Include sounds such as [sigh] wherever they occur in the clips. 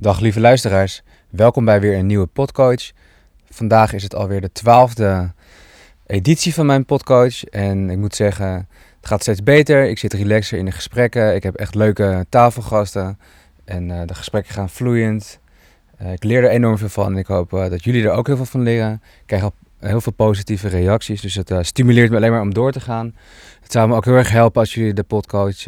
Dag lieve luisteraars, welkom bij weer een nieuwe Podcoach. Vandaag is het alweer de twaalfde editie van mijn Podcoach en ik moet zeggen, het gaat steeds beter. Ik zit relaxer in de gesprekken, ik heb echt leuke tafelgasten en uh, de gesprekken gaan vloeiend. Uh, ik leer er enorm veel van en ik hoop uh, dat jullie er ook heel veel van leren. Ik krijg al heel veel positieve reacties, dus het stimuleert me alleen maar om door te gaan. Het zou me ook heel erg helpen als jullie de Podcoach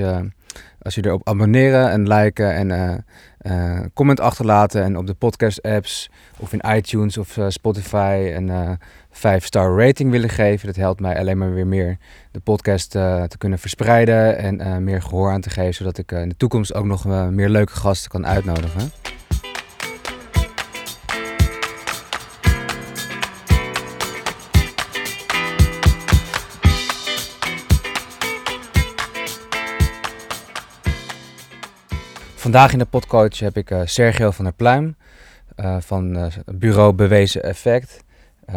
als je erop abonneren en liken en uh, comment achterlaten. En op de podcast apps of in iTunes of uh, Spotify een 5-star rating willen geven. Dat helpt mij alleen maar weer meer de podcast te kunnen verspreiden en meer gehoor aan te geven. Zodat ik in de toekomst ook nog meer leuke gasten kan uitnodigen. Vandaag in de podcoach heb ik uh, Sergio van der Pluim uh, van uh, bureau Bewezen Effect.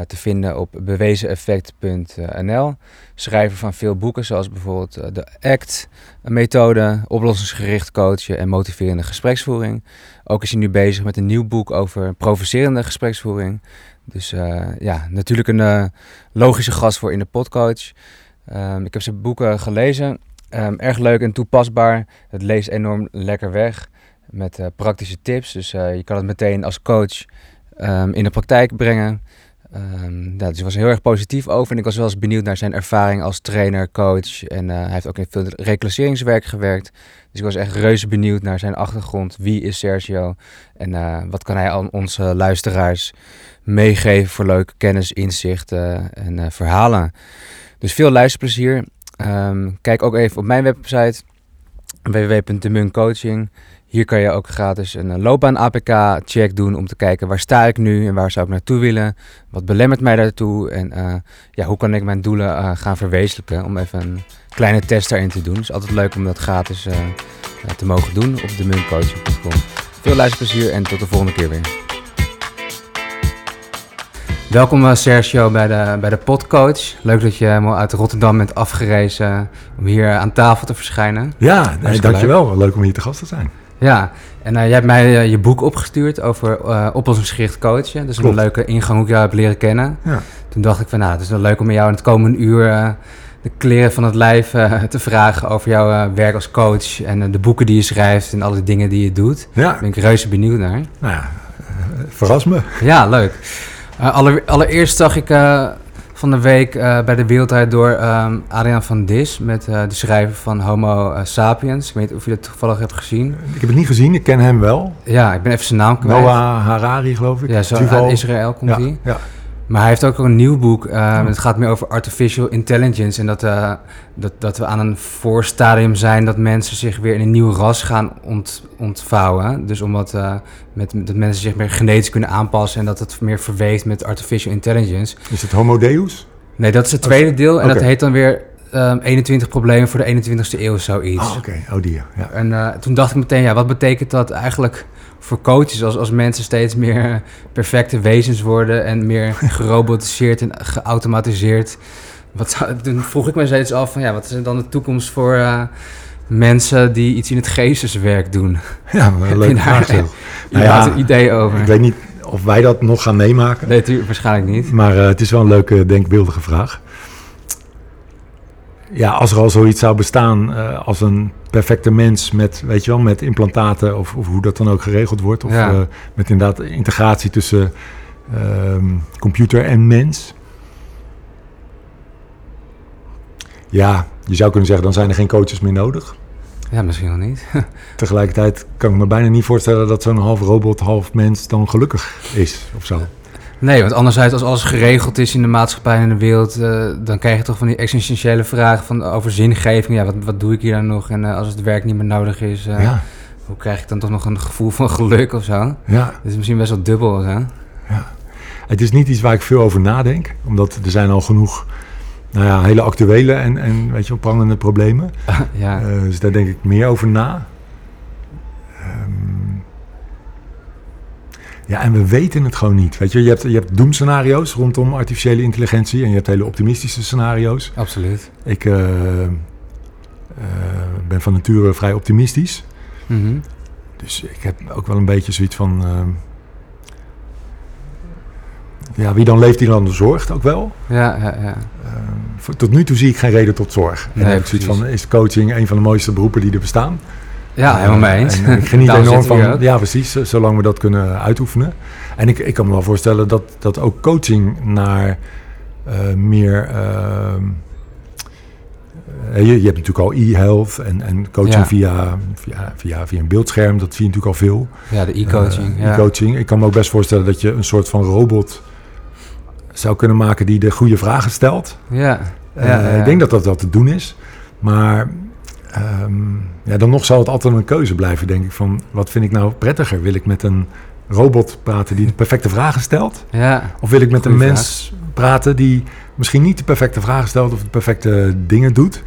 te vinden op bewezeneffect.nl. Schrijver van veel boeken zoals bijvoorbeeld de ACT-methode, oplossingsgericht coachen en motiverende gespreksvoering. Ook is hij nu bezig met een nieuw boek over provocerende gespreksvoering. Dus ja, natuurlijk een logische gast voor in de podcoach. Um, ik heb zijn boeken gelezen Um, erg leuk en toepasbaar. Het leest enorm lekker weg met uh, praktische tips. Dus uh, je kan het meteen als coach um, in de praktijk brengen. Um, ja, dus ik was heel erg positief over. En ik was wel eens benieuwd naar zijn ervaring als trainer, coach. En uh, hij heeft ook in veel reclasseringswerk gewerkt. Dus ik was echt reuze benieuwd naar zijn achtergrond. Wie is Sergio? En wat kan hij aan onze luisteraars meegeven voor leuke kennis, inzichten en verhalen. Dus veel luisterplezier. Um, kijk ook even op mijn website www.demuncoaching. Hier kan je ook gratis een loopbaan-APK-check doen om te kijken waar sta ik nu en waar zou ik naartoe willen. Wat belemmert mij daartoe en uh, ja, hoe kan ik mijn doelen uh, gaan verwezenlijken. Om even een kleine test daarin te doen. Het is altijd leuk om dat gratis te mogen doen op demuncoaching.com. Veel luisterplezier en tot de volgende keer weer. Welkom uh, Sergio bij de, bij de Podcoach. Leuk dat je helemaal uit Rotterdam bent afgerezen om hier aan tafel te verschijnen. Ja, nee, dankjewel. Leuk. leuk om hier te gast te zijn. Ja, en uh, jij hebt mij uh, je boek opgestuurd over uh, oplossingsgericht coachen. Dus een leuke ingang hoe ik jou heb leren kennen. Ja. Toen dacht ik van nou, het is wel leuk om jou in het komende uur de kleren van het lijf [laughs] te vragen over jouw werk als coach. En de boeken die je schrijft en alle dingen die je doet. Ja. Daar ben ik reuze benieuwd naar. Nou ja, verras me. Ja, leuk. Uh, aller, allereerst zag ik uh, van de week uh, bij de Wereldrijd door um, Adriaan van Dis met de schrijver van Homo sapiens. Ik weet niet of je dat toevallig hebt gezien. Ik heb het niet gezien, ik ken hem wel. Ja, ik ben even zijn naam kwijt. Noah Harari, geloof ik. Ja, zo uit Israël komt hij. Ja, ja. Maar hij heeft ook een nieuw boek. Uh, Het gaat meer over artificial intelligence. En dat, uh, dat, dat we aan een voorstadium zijn dat mensen zich weer in een nieuw ras gaan ont, ontvouwen. Dus omdat uh, met, dat mensen zich meer genetisch kunnen aanpassen en dat het meer verweeft met artificial intelligence. Is het Homo Deus? Nee, dat is het tweede deel. En okay. dat heet dan weer um, 21 problemen voor de 21ste eeuw, zoiets. Oh, oké. Okay. Oh, die. Ja. En toen dacht ik meteen, ja, wat betekent dat eigenlijk voor coaches als, als mensen steeds meer perfecte wezens worden en meer [laughs] gerobotiseerd en geautomatiseerd. Wat zou, toen vroeg ik me steeds af van ja, wat is dan de toekomst voor uh, mensen die iets in het geesteswerk doen? Ja, maar [laughs] een leuke [laughs] vraag. Nou ja, een idee over. Ik weet niet of wij dat nog gaan meemaken. Nee, waarschijnlijk niet. Maar uh, het is wel een leuke, denkbeeldige vraag ja, als er al zoiets zou bestaan uh, als een perfecte mens met, weet je wel, met implantaten of, of hoe dat dan ook geregeld wordt. Of ja. uh, met inderdaad integratie tussen uh, computer en mens. Ja, je zou kunnen zeggen, dan zijn er geen coaches meer nodig. Ja, misschien wel niet. [laughs] Tegelijkertijd kan ik me bijna niet voorstellen dat zo'n half robot, half mens dan gelukkig is of zo. Nee, want anderzijds, als alles geregeld is in de maatschappij en in de wereld, uh, dan krijg je toch van die existentiële vragen van, over zingeving. Ja, wat, wat doe ik hier dan nog? En uh, als het werk niet meer nodig is, uh, ja. hoe krijg ik dan toch nog een gevoel van geluk of zo? Ja. Dat is misschien best wel dubbel. Hè? Ja. Het is niet iets waar ik veel over nadenk, omdat er zijn al genoeg nou ja, hele actuele en, en weet je, prangende problemen. [laughs] ja. dus daar denk ik meer over na. Ja, en we weten het gewoon niet. Weet je, je hebt, je hebt doemscenario's rondom artificiële intelligentie en je hebt hele optimistische scenario's. Absoluut. Ik uh, uh, ben van nature vrij optimistisch. Mm -hmm. dus ik heb ook wel een beetje zoiets van... ehm, ja, wie dan leeft, die dan zorgt ook wel. Ja, ja, ja. Voor- tot nu toe zie ik geen reden tot zorg. En Nee, dan heb ik zoiets van, is coaching een van de mooiste beroepen die er bestaan? Ja, helemaal mee eens. En ik geniet enorm van, ja precies, zolang we dat kunnen uitoefenen. En ik, ik kan me wel voorstellen dat, dat ook coaching naar eh, meer... ehm, eh, je, je hebt natuurlijk al e-health en, en coaching Ja. via, via, via, via een beeldscherm, dat zie je natuurlijk al veel. Ja, de e-coaching. Eh, ja. e-coaching. Ik kan me ook best voorstellen dat je een soort van robot zou kunnen maken die de goede vragen stelt. Ja. Ja, ja, ja. Ik denk dat dat wel te doen is. Maar ehm, ja, dan nog zal het altijd een keuze blijven, denk ik. Van wat vind ik nou prettiger? Wil ik met een robot praten die de perfecte vragen stelt? Ja, Of wil ik met een mens praten die misschien niet de perfecte vragen stelt of de perfecte dingen doet,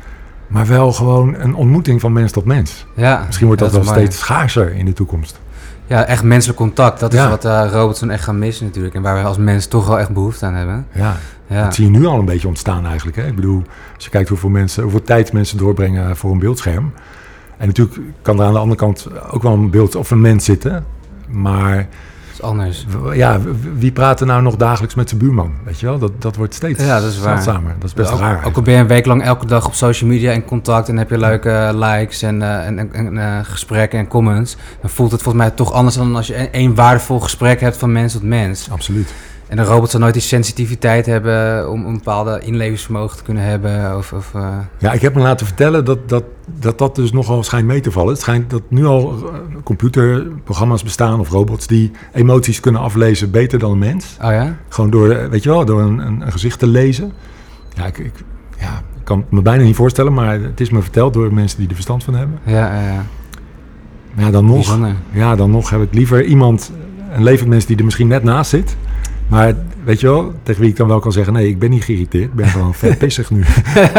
maar wel gewoon een ontmoeting van mens tot mens? ja. Misschien wordt dat, is wel mooi. steeds schaarser in de toekomst. Ja, echt menselijk contact. Dat is Ja. wat eh, robots dan echt gaan missen natuurlijk. En waar wij als mens toch wel echt behoefte aan hebben. Ja, Ja, dat zie je nu al een beetje ontstaan eigenlijk. Hè? Ik bedoel, als je kijkt hoeveel, mensen, hoeveel tijd mensen doorbrengen voor een beeldscherm. En natuurlijk kan er aan de andere kant ook wel een beeld of een mens zitten. Maar dat is anders. ja, wie praat er nou nog dagelijks met zijn buurman? Weet je wel, dat, dat wordt steeds Ja, dat is waar. zeldzamer. Dat is best ook, raar. Ook al ben je een week lang elke dag op social media in contact en heb je leuke likes en, eh, en, en, en, eh, gesprekken en comments, dan voelt het volgens mij toch anders dan als je één waardevol gesprek hebt van mens tot mens. Absoluut. En een robot zal nooit die sensitiviteit hebben om een bepaalde inlevingsvermogen te kunnen hebben. Of, of, eh, Ja, ik heb me laten vertellen dat dat, dat dat dus nogal schijnt mee te vallen. Het schijnt dat nu al eh, computerprogramma's bestaan of robots die emoties kunnen aflezen beter dan een mens. oh ja? Gewoon door, eh, weet je wel, door een, een, een gezicht te lezen. Ja ik, ik, ja, ik kan het me bijna niet voorstellen, maar het is me verteld door mensen die er verstand van hebben. Ja, ja, ja. Maar ja, dan nog, ja, dan nog heb ik liever iemand, een levend mens die er misschien net naast zit. Maar weet je wel, tegen wie ik dan wel kan zeggen, nee, ik ben niet geïrriteerd. Ik ben gewoon [laughs] vet pissig nu.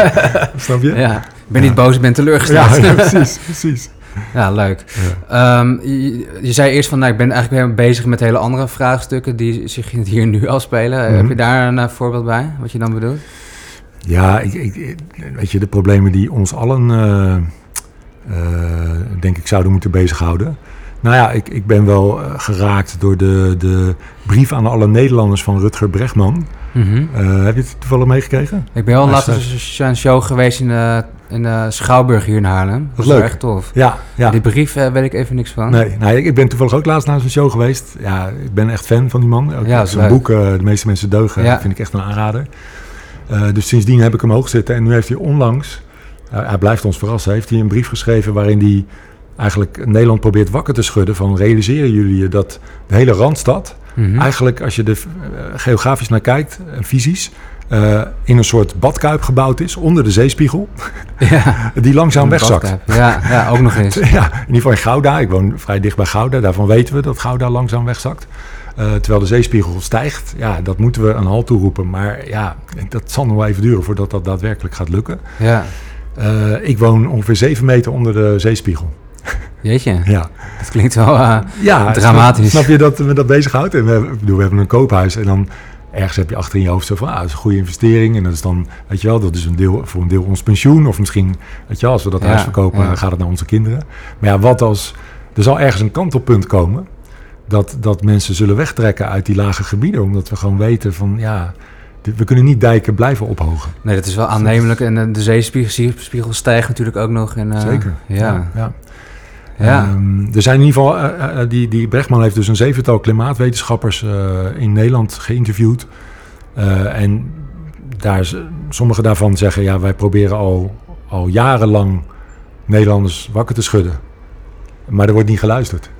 [laughs] Snap je? Ja, ik ben niet boos, ik ben teleurgesteld. ja, Ja, [laughs] precies, precies. leuk. Ja. Ehm, je, je zei eerst van, nou, ik ben eigenlijk bezig met hele andere vraagstukken die zich hier nu al spelen. Mhm. Heb je daar een eh, voorbeeld bij, wat je dan bedoelt? Ja, ik, ik, weet je, de problemen die ons allen, eh, eh, denk ik, zouden moeten bezighouden. Nou ja, ik, ik ben wel eh, geraakt door de, de brief aan alle Nederlanders van Rutger Bregman. Mhm. Eh, heb je het toevallig meegekregen? Ik ben wel laatst eens een show geweest in in Schouwburg hier in Haarlem. Dat was leuk. echt tof. Ja, ja. Die brief eh, weet ik even niks van. Nee, nou, ik, ik ben toevallig ook laatst naar zijn show geweest. Ja, ik ben echt fan van die man. Ook Ja, is zijn leuk. boek, eh, De meeste mensen deugen, Ja. vind ik echt een aanrader. Eh, dus sindsdien heb ik hem hoog zitten. En nu heeft hij onlangs, eh, hij blijft ons verrassen, heeft hij een brief geschreven waarin hij eigenlijk Nederland probeert wakker te schudden. Van realiseren jullie je dat de hele Randstad, Mhm. eigenlijk als je er eh, geografisch naar kijkt, en fysisch, eh, in een soort badkuip gebouwd is onder de zeespiegel, [laughs] ja. die langzaam wegzakt. Ja, ja, ook nog eens. [laughs] Ja, in ieder geval in Gouda. Ik woon vrij dicht bij Gouda. Daarvan weten we dat Gouda langzaam wegzakt. Eh, terwijl de zeespiegel stijgt. Ja, dat moeten we een halt toeroepen. Maar ja, dat zal nog wel even duren voordat dat daadwerkelijk gaat lukken. Ja, Eh, ik woon ongeveer 7 meter onder de zeespiegel. Jeetje. Ja, Dat klinkt wel... eh, ja Dramatisch. Snap, snap je dat me dat bezighoudt? En we, bedoel, we hebben een koophuis en dan ergens heb je achter in je hoofd zo van, ah, dat is een goede investering. En dat is dan, weet je wel, dat is een deel, voor een deel ons pensioen. Of misschien, weet je wel, als we dat Ja, huis verkopen, ja. dan gaat het naar onze kinderen. Maar ja, wat als, er zal ergens een kantelpunt komen dat, dat mensen zullen wegtrekken uit die lage gebieden. Omdat we gewoon weten van, ja, we kunnen niet dijken blijven ophogen. nee, dat is wel aannemelijk. En eh, de zeespiegel spiegel stijgt natuurlijk ook nog. En, eh, Zeker. Ja. ja. Ja. Ehm, er zijn in ieder geval, eh, eh, die, die Brechtman heeft dus een zevental klimaatwetenschappers eh, in Nederland geïnterviewd. Eh, en daar, sommige daarvan zeggen, ja, wij proberen al, al jarenlang Nederlanders wakker te schudden. Maar er wordt niet geluisterd.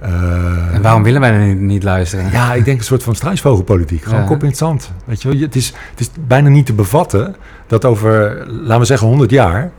Eh, En waarom willen wij er niet, niet luisteren? ja, ik denk een soort van struisvogelpolitiek. Gewoon Ja. kop in het zand. Weet je wel? Het, is, het is bijna niet te bevatten dat over, laten we zeggen, 100 jaar...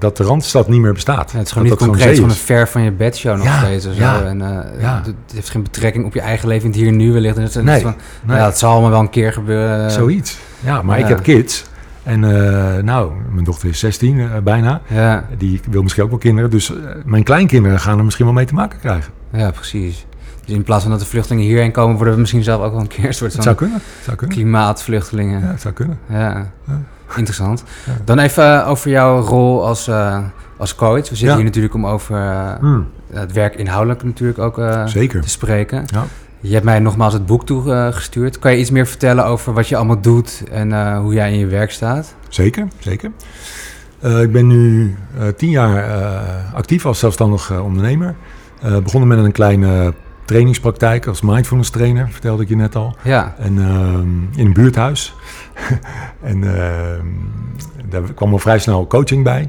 dat de Randstad niet meer bestaat. Ja, het is gewoon Dat niet dat concreet, is. een ver van je bedshow nog Ja, steeds. Zo. ja, En, ja. Het het heeft geen betrekking op je eigen leven in het hier en nu wellicht. En het Nee, van, nee. Ja, het zal allemaal wel een keer gebeuren. eh, Zoiets. Ja, maar ik heb kids. En eh, nou, mijn dochter is 16 eh, bijna. Ja, Die wil misschien ook wel kinderen. Dus mijn kleinkinderen gaan er misschien wel mee te maken krijgen. ja, precies. Dus in plaats van dat de vluchtelingen hierheen komen, worden we misschien zelf ook wel een keer een soort Het van zou kunnen. Het zou kunnen. klimaatvluchtelingen. Ja, het zou kunnen. Ja, Ja. Interessant. Ja. Dan even over jouw rol als, eh, als coach. We zitten Ja. hier natuurlijk om over eh, Hmm. het werk inhoudelijk natuurlijk ook Zeker. te spreken. Ja. Je hebt mij nogmaals het boek toegestuurd. kan je iets meer vertellen over wat je allemaal doet en hoe jij in je werk staat? Zeker, zeker. ik ben nu tien jaar actief als zelfstandig ondernemer. begonnen met een kleine trainingspraktijk als mindfulness trainer, vertelde ik je net al. Ja. En ehm, in een buurthuis. [laughs] en ehm, daar kwam al vrij snel coaching bij.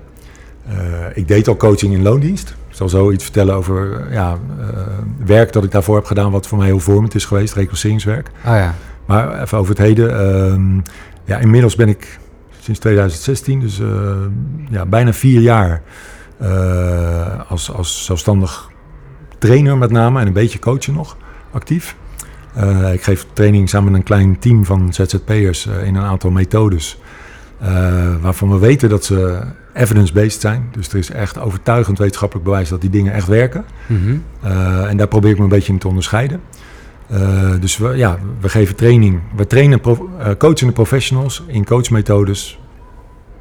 Uh, ik deed al coaching in loondienst. Ik zal zo iets vertellen over ja, uh, werk dat ik daarvoor heb gedaan, wat voor mij heel vormend is geweest, reclasseringswerk. Oh ja. Maar even over het heden. Uh, ja, inmiddels ben ik sinds 2016, dus uh, ja, bijna vier jaar als, als zelfstandig trainer met name en een beetje coachen nog actief. Uh, ik geef training samen met een klein team van ZZP'ers uh, in een aantal methodes. Uh, waarvan we weten dat ze evidence-based zijn. Dus er is echt overtuigend wetenschappelijk bewijs dat die dingen echt werken. Mm -hmm. en daar probeer ik me een beetje in te onderscheiden. dus we, ja, we geven training. We trainen pro, coachende professionals in coachmethodes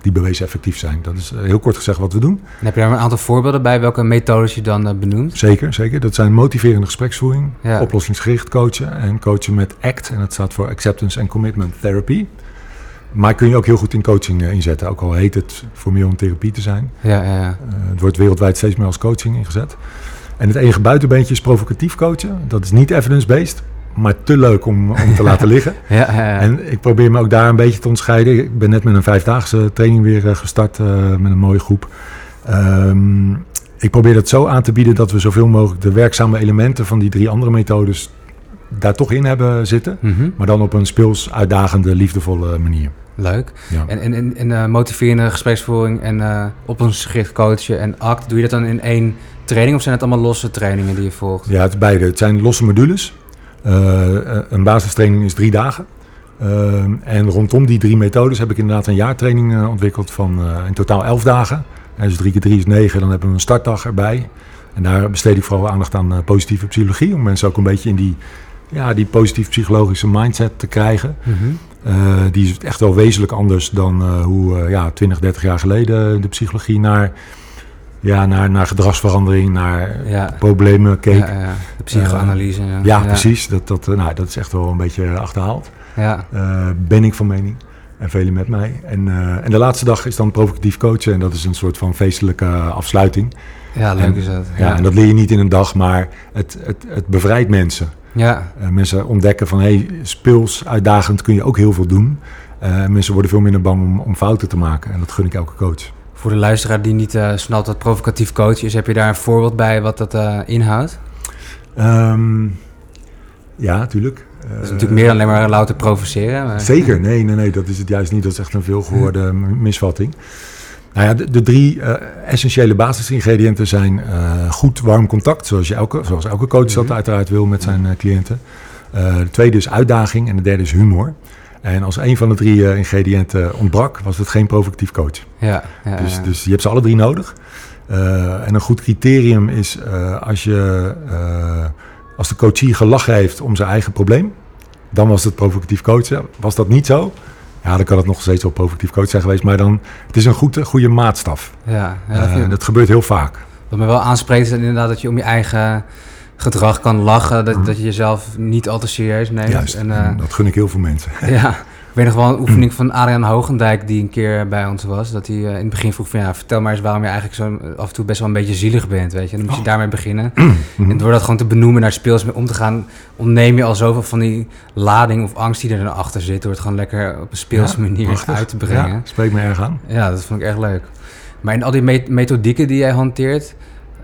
die bewezen effectief zijn. Dat is heel kort gezegd wat we doen. En heb je daar een aantal voorbeelden bij welke methodes je dan uh, benoemt? Zeker, zeker. Dat zijn motiverende gespreksvoering, ja. oplossingsgericht coachen en coachen met ACT. En dat staat voor Acceptance and Commitment Therapy. Maar kun je ook heel goed in coaching uh, inzetten, ook al heet het formeel een therapie te zijn. Ja, ja, ja. Het wordt wereldwijd steeds meer als coaching ingezet. En het enige buitenbeentje is provocatief coachen. Dat is niet evidence-based, maar te leuk om, om te laten [laughs] liggen. Ja, ja, ja, En ik probeer me ook daar een beetje te onderscheiden. Ik ben net met een vijfdaagse training weer uh, gestart uh, met een mooie groep. Um, ik probeer dat zo aan te bieden dat we zoveel mogelijk de werkzame elementen van die drie andere methodes daar toch in hebben zitten. Mm -hmm. Maar dan op een speels, uitdagende, liefdevolle manier. Leuk. Ja. En, en, en, en uh, motiverende gespreksvoering en uh, op ons gericht coachen en act, doe je dat dan in één training of zijn het allemaal losse trainingen die je volgt? Ja, het beide. Het zijn losse modules. Uh, een basistraining is drie dagen. Uh, en rondom die drie methodes heb ik inderdaad een jaartraining uh, ontwikkeld van in totaal elf dagen. En dus drie keer drie is negen, dan hebben we een startdag erbij. En daar besteed ik vooral aandacht aan positieve psychologie. Om mensen ook een beetje in die, ja, die positief psychologische mindset te krijgen. Mm -hmm. die is echt wel wezenlijk anders dan hoe ja, 20, 30 jaar geleden de psychologie naar ja, naar, naar gedragsverandering, naar ja. problemen keek. Ja, ja. De psychoanalyse. Uh, ja, precies. Dat, dat, nou, dat is echt wel een beetje achterhaald. Ja. Uh, ben ik van mening. En velen met mij. En, uh, en de laatste dag is dan provocatief coachen. En dat is een soort van feestelijke afsluiting. Ja, leuk en, is dat. Ja. en dat leer je niet in een dag, maar het, het, het bevrijdt mensen. Ja. mensen ontdekken van, hey, speels, uitdagend kun je ook heel veel doen. mensen worden veel minder bang om, om fouten te maken. En dat gun ik elke coach. Voor de luisteraar die niet uh, snapt wat provocatief coach is, heb je daar een voorbeeld bij wat dat uh, inhoudt? Um, ja, natuurlijk. Dat is natuurlijk meer dan alleen maar louter provoceren. Maar... Zeker, nee, nee, nee, dat is het juist niet. Dat is echt een veelgehoorde misvatting. Nou ja, de, de drie uh, essentiële basisingrediënten zijn goed warm contact, zoals, je elke, zoals elke coach dat uiteraard wil met zijn cliënten. de tweede is uitdaging en de derde is humor. En als een van de drie uh, ingrediënten ontbrak, was het geen provocatief coach. Ja, ja, dus, ja. dus je hebt ze alle drie nodig. Uh, en een goed criterium is uh, als, je, als de coachie gelachen heeft om zijn eigen probleem, dan was het provocatief coachen. Was dat niet zo? Ja, dan kan het nog steeds wel provocatief coach zijn geweest. Maar dan, het is een goed, goede maatstaf. Ja, ja dat, dat gebeurt heel vaak. Wat me wel aanspreekt is inderdaad dat je om je eigen gedrag kan lachen. Dat, mm. dat je jezelf niet al te serieus neemt. Juist, en, uh, dat gun ik heel veel mensen. [laughs] Ja, ik weet nog wel een oefening van Adriaan Hoogendijk die een keer bij ons was. Dat hij uh, in het begin vroeg van ja, vertel maar eens waarom je eigenlijk zo af en toe best wel een beetje zielig bent. Weet je, dan moet je oh. daarmee beginnen. [clears throat] en door dat gewoon te benoemen, naar speels mee om te gaan, ontneem je al zoveel van die lading of angst die er dan achter zit. Door het gewoon lekker op een speelse manier uit te brengen. Ja, spreek me erg aan. Ja, dat vond ik erg leuk. Maar in al die me methodieken die jij hanteert,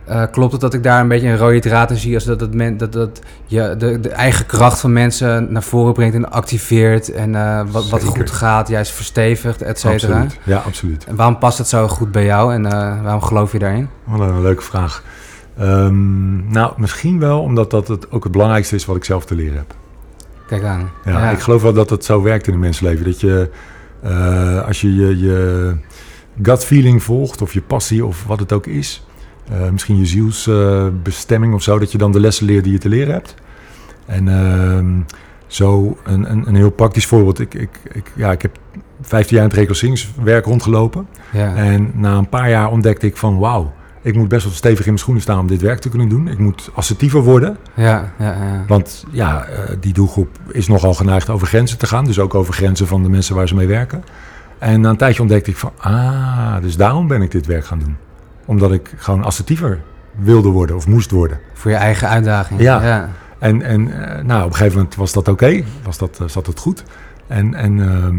uh, klopt het dat ik daar een beetje een rode draad in zie als dat, dat, men, dat, dat je de, de eigen kracht van mensen naar voren brengt en activeert en uh, wat, wat goed gaat, juist verstevigt, et cetera? Absoluut. Ja, absoluut. En waarom past het zo goed bij jou en uh, waarom geloof je daarin? Wat een leuke vraag. Um, nou, misschien wel omdat dat het ook het belangrijkste is wat ik zelf te leren heb. Kijk aan. Ja, ja. ik geloof wel dat het zo werkt in een mensenleven. Dat je, als je, je je gut feeling volgt of je passie of wat het ook is... Uh, misschien je zielsbestemming of zo, dat je dan de lessen leert die je te leren hebt. En uh, zo een, een, een, heel praktisch voorbeeld. Ik, ik, ik, ja, ik heb 15 jaar in het reclasseringswerk rondgelopen. Ja. En na een paar jaar ontdekte ik van wauw, ik moet best wel stevig in mijn schoenen staan om dit werk te kunnen doen. Ik moet assertiever worden. Ja, ja, ja. Want ja, eh, die doelgroep is nogal geneigd over grenzen te gaan. Dus ook over grenzen van de mensen waar ze mee werken. En na een tijdje ontdekte ik van, ah, dus daarom ben ik dit werk gaan doen. Omdat ik gewoon assertiever wilde worden of moest worden. Voor je eigen uitdaging. Ja. ja. En, en eh, nou, op een gegeven moment was dat oké. Was dat, uh, zat het goed. En, en ehm,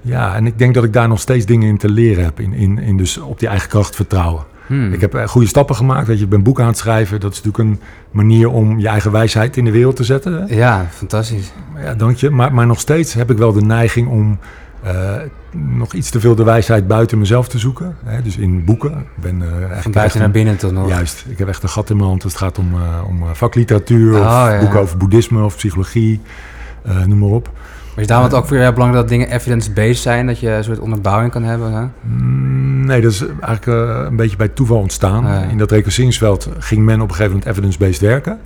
ja, en ik denk dat ik daar nog steeds dingen in te leren heb. In, in, in dus op die eigen kracht vertrouwen. Hmm. Ik heb uh, goede stappen gemaakt. Weet je, ik ben boek aan het schrijven. Dat is natuurlijk een manier om je eigen wijsheid in de wereld te zetten. Hè? Ja, fantastisch. Ja, dank je. Maar, maar nog steeds heb ik wel de neiging om uh, nog iets te veel de wijsheid buiten mezelf te zoeken. Hè? Dus in boeken. Ik ben, uh, Van buiten naar binnen tot nog. Juist. Ik heb echt een gat in mijn hand als het gaat om, om vakliteratuur. Oh, of ja. boeken over boeddhisme of psychologie. noem maar op. Maar is daarom het ook voor jou belangrijk dat dingen evidence-based zijn? Dat je een soort onderbouwing kan hebben? Hè? Mm, nee, dat is eigenlijk een beetje bij toeval ontstaan. Ja. In dat recruiteringsveld ging men op een gegeven moment evidence-based werken.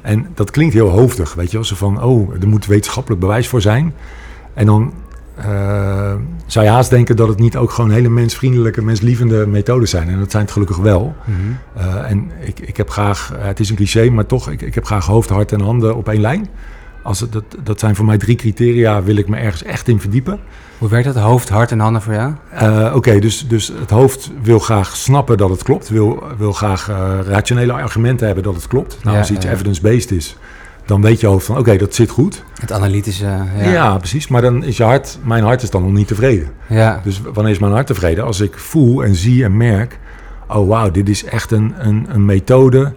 En dat klinkt heel hoofdig, weet je wel. Zo van, oh, er moet wetenschappelijk bewijs voor zijn. En dan uh, zou je haast denken dat het niet ook gewoon hele mensvriendelijke, menslievende methodes zijn. En dat zijn het gelukkig wel. Mm -hmm. uh, en ik, ik heb graag, het is een cliché, maar toch, ik, ik heb graag hoofd, hart en handen op één lijn. Als het, dat, dat zijn voor mij drie criteria, wil ik me ergens echt in verdiepen. Hoe werkt dat? Hoofd, hart en handen voor jou? Oké, okay, dus, dus het hoofd wil graag snappen dat het klopt. Wil, wil graag rationele argumenten hebben dat het klopt. Nou, ja, als iets ja. evidence-based is, dan weet je hoofd van oké, okay, dat zit goed. Het analytische. Ja. ja. precies. Maar dan is je hart, mijn hart is dan nog niet tevreden. Ja. Dus wanneer is mijn hart tevreden? Als ik voel en zie en merk, oh wauw, dit is echt een, een, een methode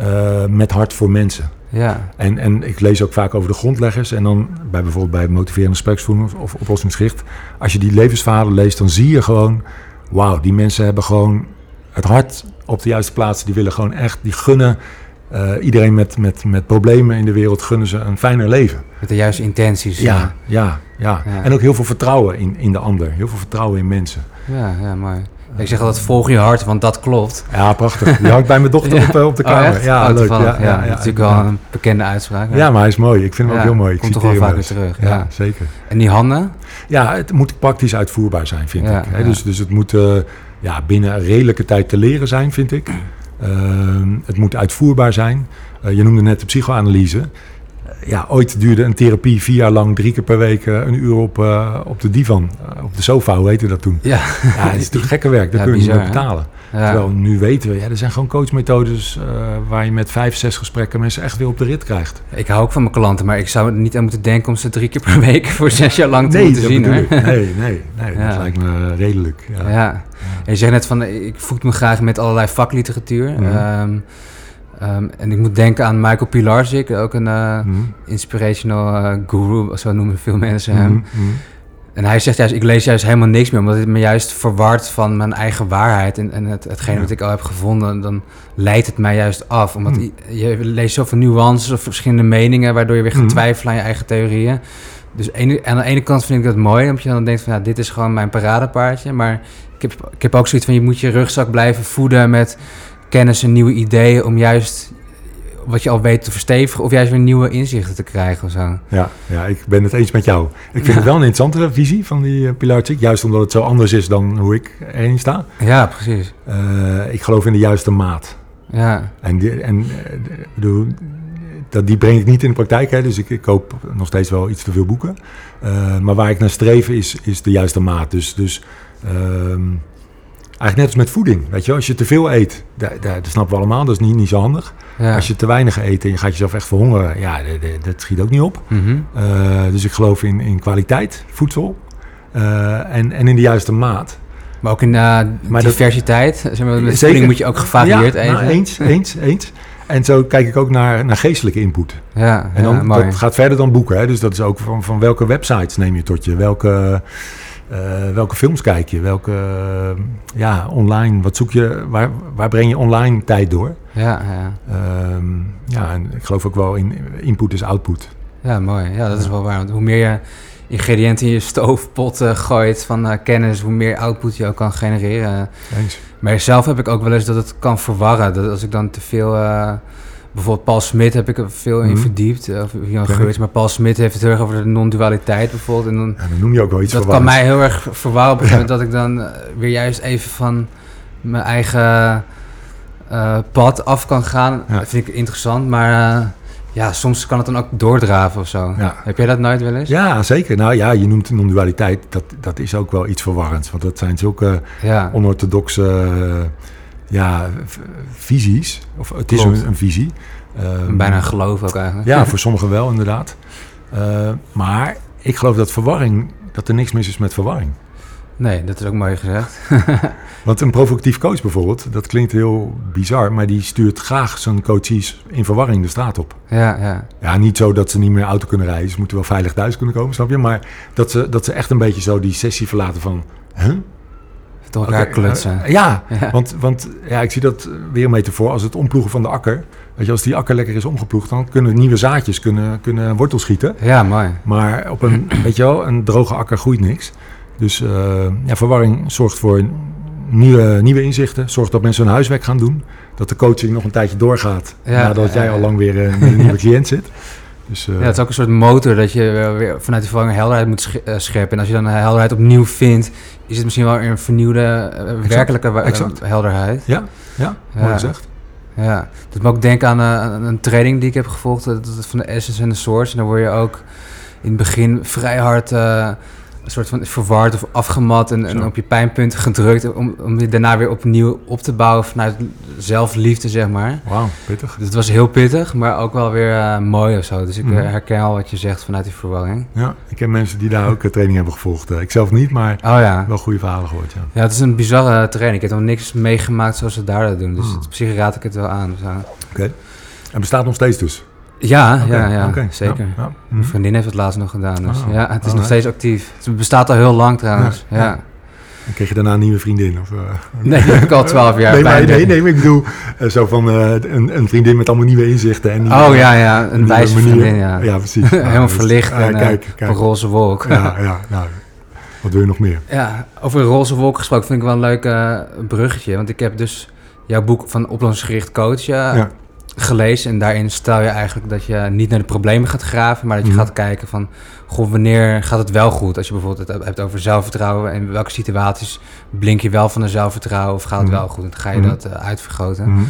uh, met hart voor mensen. Ja. En, en ik lees ook vaak over de grondleggers. En dan bij bijvoorbeeld bij motiverende gespreksvoering of oplossingsgericht. Als je die levensverhalen leest, dan zie je gewoon... Wauw, die mensen hebben gewoon het hart op de juiste plaats. Die willen gewoon echt, die gunnen uh, iedereen met, met, met problemen in de wereld... gunnen ze een fijner leven. Met de juiste intenties. Ja, ja, ja. ja. En ook heel veel vertrouwen in, in de ander. Heel veel vertrouwen in mensen. Ja, ja, mooi. Ik zeg altijd volg je hart, want dat klopt. Ja, prachtig. Die hangt bij mijn dochter [laughs] op, op, de kamer. Oh, ja, oh, leuk. Ja, ja, ja, ja, natuurlijk wel een bekende uitspraak. Ja. maar hij is mooi. Ik vind hem ook heel mooi. Ik komt toch wel vaak weer terug. Ja, zeker. En die handen? Ja, het moet praktisch uitvoerbaar zijn, vind ik. Hè? Dus, dus het moet uh, ja, binnen een redelijke tijd te leren zijn, vind ik. Uh, het moet uitvoerbaar zijn. Uh, je noemde net de psychoanalyse ja, ooit duurde een therapie vier jaar lang, drie keer per week, een uur op, uh, op de divan, uh, op de sofa, hoe heette dat toen? Ja, ja dat is natuurlijk gekke werk, daar ja, kun je bizar, niet betalen. Ja. Terwijl nu weten we, ja, er zijn gewoon coachmethodes uh, waar je met vijf, zes gesprekken mensen echt weer op de rit krijgt. Ik hou ook van mijn klanten, maar ik zou er niet aan moeten denken om ze drie keer per week voor zes jaar lang te nee, moeten dat zien. Ik. Nee, nee, nee dat lijkt me redelijk. Ja. En je zegt net van, ik voed me graag met allerlei vakliteratuur. Um, Um, en ik moet denken aan Michael Pilarczyk, ook een uh, mm. inspirational uh, guru, zo noemen veel mensen hem. Mm -hmm. En hij zegt juist, ik lees juist helemaal niks meer, omdat het me juist verward van mijn eigen waarheid en, en het, hetgeen ja. wat ik al heb gevonden, dan leidt het mij juist af. Omdat je leest zoveel nuances of verschillende meningen, waardoor je weer gaat twijfelen aan je eigen theorieën. Dus ene, aan de ene kant vind ik dat mooi, omdat je dan denkt van, ja, dit is gewoon mijn paradepaardje. Maar ik heb, ik heb ook zoiets van, je moet je rugzak blijven voeden met kennis en nieuwe ideeën om juist wat je al weet te verstevigen of juist weer nieuwe inzichten te krijgen of zo. Ja, ja ik ben het eens met jou. Ik vind ja. het wel een interessantere visie van die uh, juist omdat het zo anders is dan hoe ik erin sta. Ja, precies. Uh, ik geloof in de juiste maat. Ja. En, die, en uh, bedoel, dat, die breng ik niet in de praktijk, hè, dus ik, ik koop nog steeds wel iets te veel boeken. Uh, maar waar ik naar streef is, is de juiste maat. Dus, dus uh, Eigenlijk net als met voeding, weet je Als je te veel eet, dat, dat, dat snappen we allemaal, dat is niet, niet zo handig. Ja. Als je te weinig eet en je gaat jezelf echt verhongeren, ja, dat, dat, schiet ook niet op. Mm -hmm. uh, dus ik geloof in, in kwaliteit, voedsel, uh, en, en in de juiste maat. Maar ook in uh, maar diversiteit, dat, zeg maar, met voeding moet je ook gevarieerd ja, eten. Nou, eens, eens, eens. En zo kijk ik ook naar, naar geestelijke input. Ja, en dan, ja, dat gaat verder dan boeken, hè? dus dat is ook van, van welke websites neem je tot je, welke... Uh, welke films kijk je? Welke, uh, ja, online, wat zoek je? Waar, waar breng je online tijd door? Ja, ja. Uh, ja, en ik geloof ook wel in input is output. Ja, mooi. Ja, dat is wel waar. Want hoe meer je ingrediënten in je stoofpot uh, gooit van uh, kennis, hoe meer output je ook kan genereren. Eens. Maar zelf heb ik ook wel eens dat het kan verwarren. Dat als ik dan te veel... Uh, bijvoorbeeld Paul Smit heb ik er veel in mm. verdiept. Of Jan Geurts, maar Paul Smit heeft het heel erg over de non-dualiteit bijvoorbeeld. En dan, ja, dan noem je ook wel iets Dat kan mij heel erg verwarren op een gegeven moment dat ik dan uh, weer juist even van mijn eigen eh, pad af kan gaan, Ja. vind ik interessant. Maar eh, ja, soms kan het dan ook doordraven of zo. Ja. Heb jij dat nooit wel eens? Ja, zeker. Nou ja, je noemt non-dualiteit. Dat, dat is ook wel iets verwarrends. Want dat zijn zulke Ja. onorthodoxe eh, ja, visies. Of het is een, een visie. Ehm, Bijna een geloof ook eigenlijk. Ja, [laughs] voor sommigen wel, inderdaad. Eh, maar ik geloof dat verwarring, dat er niks mis is met verwarring. Nee, dat is ook mooi gezegd. [laughs] Want een provocatief coach bijvoorbeeld, dat klinkt heel bizar, maar die stuurt graag zijn coaches in verwarring de straat op. ja, ja. Ja, niet zo dat ze niet meer auto kunnen rijden. Ze moeten wel veilig thuis kunnen komen, snap je? Maar dat ze, dat ze echt een beetje zo die sessie verlaten van... Huh? Door elkaar Oké, klutsen. eh, ja, Ja. want, want ja, ik zie dat weer een metafoor als het omploegen van de akker. Weet je, als die akker lekker is omgeploegd, dan kunnen nieuwe zaadjes kunnen, kunnen wortel schieten. ja, mooi. Maar op een, [clears throat] weet je wel, een droge akker groeit niks. Dus eh, ja, verwarring zorgt voor nieuwe, nieuwe inzichten. Zorgt dat mensen hun huiswerk gaan doen. Dat de coaching nog een tijdje doorgaat. Ja, nadat jij al lang weer eh, een nieuwe [laughs] cliënt zit. Dus, eh, Ja, het is ook een soort motor dat je weer- weer vanuit die verwarring helderheid moet sche- eh, scheppen. En als je dan helderheid opnieuw vindt, is het misschien wel weer een vernieuwde, eh, werkelijke exact. helderheid. ja, ja, mooi gezegd. Ja, dat doet me ook denken aan, eh, aan een training die ik heb gevolgd, dat van de Essence en de Source. En daar word je ook in het begin vrij hard eh, een soort van verward of afgemat en, en op je pijnpunten gedrukt. Om, om je daarna weer opnieuw op te bouwen vanuit zelfliefde, zeg maar. Wauw, pittig. Dus het was heel pittig, maar ook wel weer eh, mooi of zo. Dus ik eh, Mhm. herken al wat je zegt vanuit die verwarring. Ja, ik ken mensen die daar ook eh, training hebben gevolgd. Ik zelf niet, maar Oh ja. wel goede verhalen gehoord, ja. Ja, het is een bizarre training. Ik heb nog niks meegemaakt zoals ze daar dat doen. Dus het- op zich raad ik het wel aan. Dus, eh, En bestaat nog steeds dus? Ja, ja, ja, zeker. Ja, ja. Mhm. Mijn vriendin heeft het laatst nog gedaan. Dus Oh, ja, het is nog steeds actief. Het bestaat al heel lang trouwens. Ja. En kreeg je daarna een nieuwe vriendin? Of, eh, [laughs] Nee, heb ik al twaalf jaar nee, maar, nee, nee, maar ik bedoel, eh, zo van eh, een, een vriendin met allemaal nieuwe inzichten. En nieuwe- Oh ja, ja, een wijze vriendin, ja. Ja, precies. [laughs] Helemaal Ja, dus- verlicht ah, en kijk, kijk. een roze wolk. Ja, [laughs] ja, nou, wat wil je nog meer? Ja, over een roze wolk gesproken vind ik wel een leuk bruggetje. Want ik heb dus jouw boek van oplossingsgericht coach Ja. Gelezen. En daarin stel je eigenlijk dat je niet naar de problemen gaat graven, maar dat je Mhm. gaat kijken van, goh, wanneer gaat het wel goed? Als je bijvoorbeeld het hebt over zelfvertrouwen en in welke situaties blink je wel van een zelfvertrouwen of gaat het Mhm. wel goed? En dan ga je Mhm. dat eh, uitvergroten.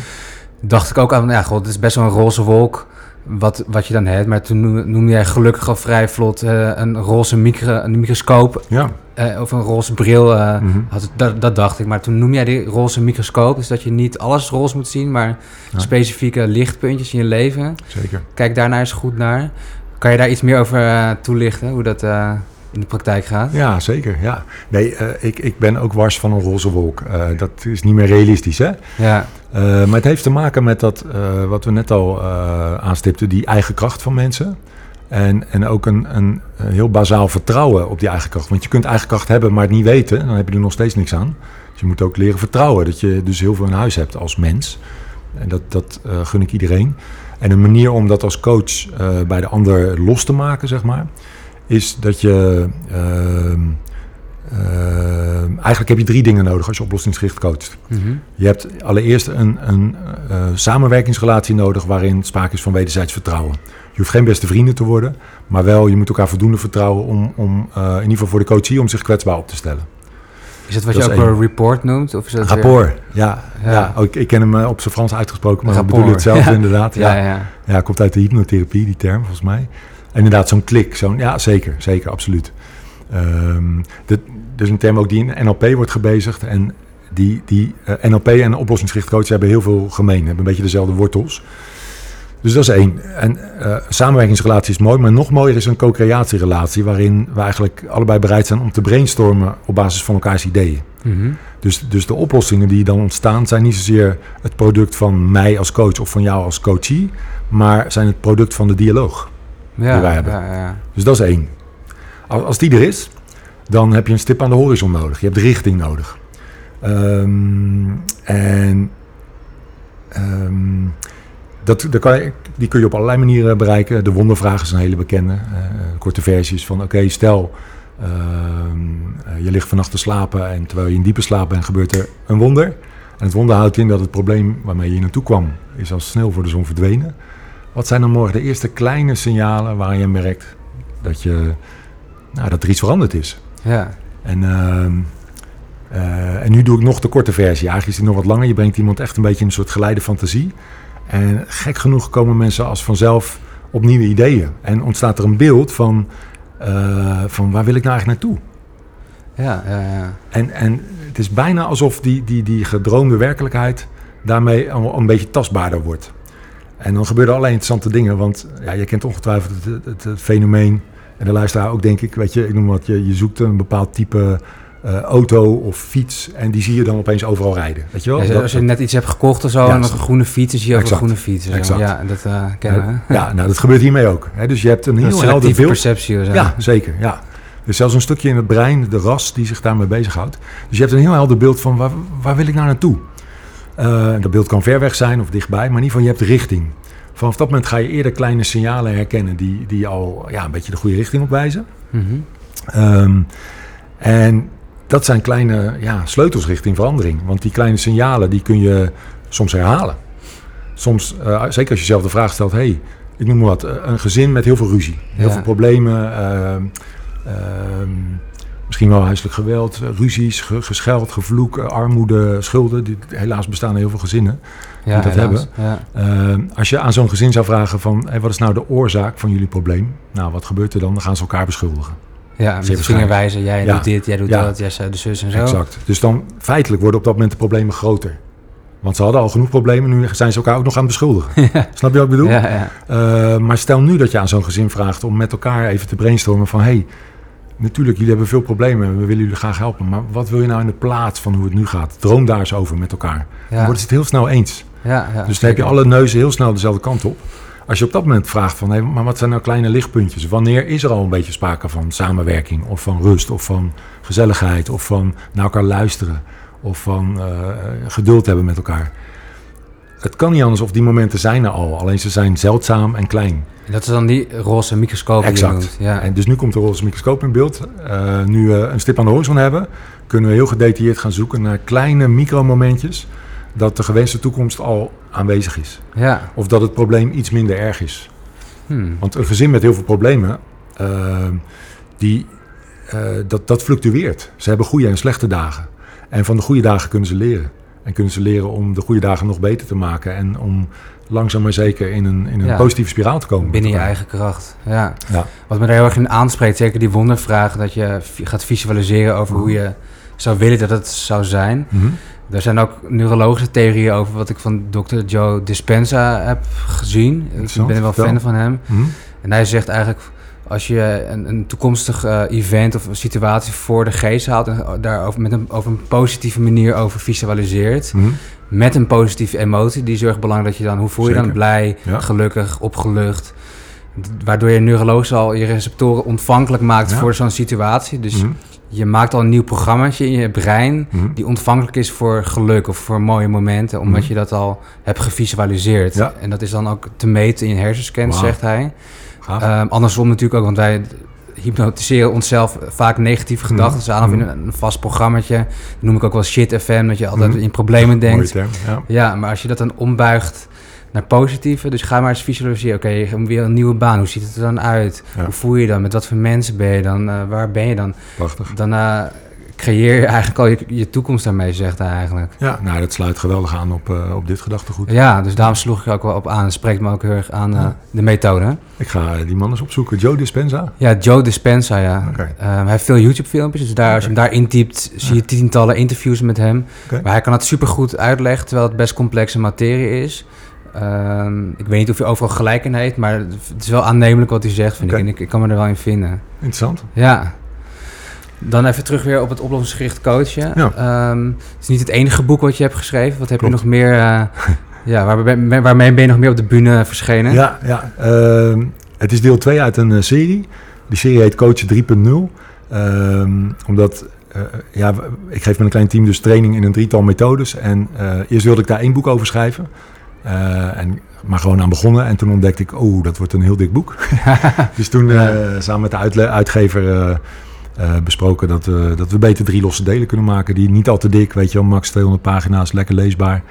Dacht ik ook aan, ja, god, het is best wel een roze wolk wat, wat je dan hebt. Maar toen noem- noemde jij gelukkig al vrij vlot eh, een roze micro, een microscoop Ja. Eh, of een roze bril. eh, Mhm. had dat, dat dacht ik. Maar toen noem jij die roze microscoop. Dus dat je niet alles roze moet zien, maar Ja. specifieke lichtpuntjes in je leven. Zeker. Kijk daarnaar eens goed naar. Kan je daar iets meer over eh, toelichten, hoe dat in de praktijk gaat? Ja, zeker. Ja. Nee, ik, ik ben ook wars van een roze wolk. Dat is niet meer realistisch, hè? Ja, maar het heeft te maken met dat, wat we net al aanstipten, die eigen kracht van mensen. En, en ook een, een heel bazaal vertrouwen op die eigen kracht. Want je kunt eigen kracht hebben, maar het niet weten. Dan heb je er nog steeds niks aan. Dus je moet ook leren vertrouwen. Dat je dus heel veel in huis hebt als mens. En dat, dat eh, gun ik iedereen. En een manier om dat als coach eh, bij de ander los te maken, zeg maar, is dat je. ehm, ehm, eigenlijk heb je drie dingen nodig als je oplossingsgericht coacht. Mhm. Je hebt allereerst een, een eh, samenwerkingsrelatie nodig waarin sprake is van wederzijds vertrouwen. Je hoeft geen beste vrienden te worden, maar wel je moet elkaar voldoende vertrouwen om, om eh, in ieder geval voor de coachie om zich kwetsbaar op te stellen. Is dat wat Dat je is ook een report noemt? Of is dat weer- Rapport, ja. Ja. ja. ook ik, ik ken hem eh, op zijn Frans uitgesproken, maar ik Rapport. bedoel hetzelfde [laughs] Ja. inderdaad. Ja, Ja. komt uit de hypnotherapie, die term volgens mij. En inderdaad, zo'n klik, zo'n, ja zeker, zeker, absoluut. Ehm dit, dus een term ook die in NLP wordt gebezigd. En die, die eh, NLP en oplossingsgericht coach hebben heel veel gemeen, hebben een beetje dezelfde wortels. Dus dat is één. En eh, samenwerkingsrelatie is mooi, maar nog mooier is een co-creatierelatie... waarin we eigenlijk allebei bereid zijn om te brainstormen op basis van elkaars ideeën. Mhm. Dus, dus de oplossingen die dan ontstaan zijn niet zozeer het product van mij als coach of van jou als coachie, maar zijn het product van de dialoog. Ja, Die wij hebben. ja, ja. Dus dat is één. Als, als die er is, dan heb je een stip aan de horizon nodig. Je hebt richting nodig. Ehm, en ehm, dat, dat kan je, die kun je op allerlei manieren bereiken. De wondervraag is een hele bekende. eh, korte versies van oké, stel ehm, eh, je ligt vannacht te slapen en terwijl je in diepe slaap bent gebeurt er een wonder. En het wonder houdt in dat het probleem waarmee je hier naartoe kwam is al snel voor de zon verdwenen. Wat zijn dan morgen de eerste kleine signalen waar je merkt dat, je, nou, dat er iets veranderd is? ja. En, ehm, en nu doe ik nog de korte versie. Eigenlijk is die nog wat langer. Je brengt iemand echt een beetje in een soort geleide fantasie. En gek genoeg komen mensen als vanzelf op nieuwe ideeën. En ontstaat er een beeld van, van waar wil ik nou eigenlijk naartoe? Ja, ja, ja. En, en het is bijna alsof die, die, die gedroomde werkelijkheid daarmee een, een beetje tastbaarder wordt. En dan gebeuren allerlei interessante dingen. Want ja, je kent ongetwijfeld het, het, fenomeen. En de luisteraar ook, denk ik. Weet je, ik noem wat, je, je zoekt een bepaald type uh, auto of fiets. En die zie je dan opeens overal rijden. Weet je wel? Ja, als je net iets hebt gekocht of zo. en nog een groene fiets. Dan zie je ook een groene fiets. Exact. Ja, dat uh, kennen we. Ja, nou, dat gebeurt hiermee ook. Hè? Dus je hebt een heel helder beeld. perceptie. Zo. Ja, zeker. Ja. Dus zelfs een stukje in het brein, de ras die zich daarmee bezighoudt. Dus je hebt een heel helder beeld van waar, waar wil ik nou naartoe? Uh, dat beeld kan ver weg zijn of dichtbij, maar in ieder geval je hebt richting. Vanaf dat moment ga je eerder kleine signalen herkennen die, die al ja, een beetje de goede richting opwijzen. Mm en dat zijn kleine ja, sleutels richting verandering. Want die kleine signalen die kun je soms herhalen. Soms, uh, zeker als je zelf de vraag stelt, hey, ik noem maar wat, een gezin met heel veel ruzie, heel veel problemen. Uh, misschien wel huiselijk geweld, ruzies, gescheld, gevloek, armoede, schulden. Die, helaas bestaan heel veel gezinnen die dat hebben. Ja. Uh, als je aan zo'n gezin zou vragen van, hey, wat is nou de oorzaak van jullie probleem? Nou, wat gebeurt er dan? Dan gaan ze elkaar beschuldigen. Ja, met vingerwijzen. Jij doet dit, jij doet dat, jij zei de zus en zo. Exact. Dus dan feitelijk worden op dat moment de problemen groter. Want ze hadden al genoeg problemen, nu zijn ze elkaar ook nog aan het beschuldigen. [laughs] Snap je wat ik bedoel? Ja, uh, maar stel nu dat je aan zo'n gezin vraagt om met elkaar even te brainstormen van... hey, natuurlijk, jullie hebben veel problemen en we willen jullie graag helpen. Maar wat wil je nou in de plaats van hoe het nu gaat? Droom daar eens over met elkaar. Dan worden ze het heel snel eens. Ja, ja, dus dan heb je alle neuzen heel snel dezelfde kant op. Als je op dat moment vraagt van, hé, maar wat zijn nou kleine lichtpuntjes? Wanneer is er al een beetje sprake van samenwerking of van rust of van gezelligheid of van naar elkaar luisteren of van uh, geduld hebben met elkaar? Het kan niet anders of die momenten zijn er al, alleen ze zijn zeldzaam en klein. En dat is dan die roze microscoop exact. ja. En dus nu komt de roze microscoop in beeld. Uh, nu we een stip aan de horizon hebben, kunnen we heel gedetailleerd gaan zoeken naar kleine micromomentjes dat de gewenste toekomst al aanwezig is. Ja. Of dat het probleem iets minder erg is. Hmm. Want een gezin met heel veel problemen, uh, die, uh, dat, dat fluctueert. Ze hebben goede en slechte dagen. En van de goede dagen kunnen ze leren. En kunnen ze leren om de goede dagen nog beter te maken. En om langzaam maar zeker in een, in een positieve spiraal te komen. Binnen je eigen kracht, ja. ja. Wat me daar heel erg in aanspreekt, zeker die wondervraag... dat je gaat visualiseren over hoe je zou willen dat het zou zijn... Mm Er zijn ook neurologische theorieën over wat ik van Dr. Joe Dispenza heb gezien. Ik ben wel fan van hem. Mhm. En hij zegt eigenlijk, als je een, een toekomstig uh, event of een situatie voor de geest haalt en daar met een, over een positieve manier over visualiseert, mhm. met een positieve emotie, die zorgt belangrijk dat je dan, hoe voel je dan? Blij, gelukkig, opgelucht. Waardoor je neurologisch al je receptoren ontvankelijk maakt voor zo'n situatie. Dus mhm. Je maakt al een nieuw programmaatje in je brein mhm. die ontvankelijk is voor geluk of voor mooie momenten, omdat je dat al hebt gevisualiseerd. En dat is dan ook te meten in je hersenscans, zegt hij. Um, andersom natuurlijk ook, want wij hypnotiseren onszelf vaak negatieve mhm. gedachten. Dus aan of in een, vast programmaatje. Dat noem ik ook wel shit FM, dat je altijd mhm. in problemen denkt. Term, ja. ja, maar als je dat dan ombuigt naar positieve. Dus ga maar eens visualiseren. Oké, hebt weer een nieuwe baan. Hoe ziet het er dan uit? Hoe voel je dan? Met wat voor mensen ben je dan? Uh, waar ben je dan? Prachtig. Dan uh, creëer je eigenlijk al je, je, toekomst daarmee, zegt hij eigenlijk. Ja, nou, dat sluit geweldig aan op, uh, op dit gedachtegoed. Ja, dus daarom sloeg ik ook wel op aan. Het spreekt me ook heel erg aan de methode. Ik ga die man eens opzoeken. Joe Dispenza? Ja, Joe Dispenza, ja. Okay. Um, hij heeft veel YouTube-filmpjes, dus daar, okay. als je hem daar intypt, zie je tientallen interviews met hem. Okay. Maar hij kan het supergoed uitleggen, terwijl het best complexe materie is. Um, ik weet niet of je overal gelijk in heeft, maar het is wel aannemelijk wat hij zegt, vind ik. En ik, ik kan me er wel in vinden. Interessant. Ja. Dan even terug weer op het oplossingsgericht coachen. Ja. Um, het is niet het enige boek wat je hebt geschreven. Wat heb Klopt. je nog meer... Uh, [laughs] ja, waar, waarmee ben je nog meer op de bühne verschenen? Ja, ja. Uh, het is deel 2 uit een uh, serie. Die serie heet Coach 3.0. Um, omdat uh, ja, ik geef met een klein team dus training in een drietal methodes. En eerst wilde ik daar één boek over schrijven. En, maar gewoon aan begonnen. En toen ontdekte ik, oh, dat wordt een heel dik boek. [laughs] dus toen samen met de uitle- uitgever uh, besproken dat, dat we beter drie losse delen kunnen maken. Die niet al te dik, weet je wel, max 200 pagina's, lekker leesbaar.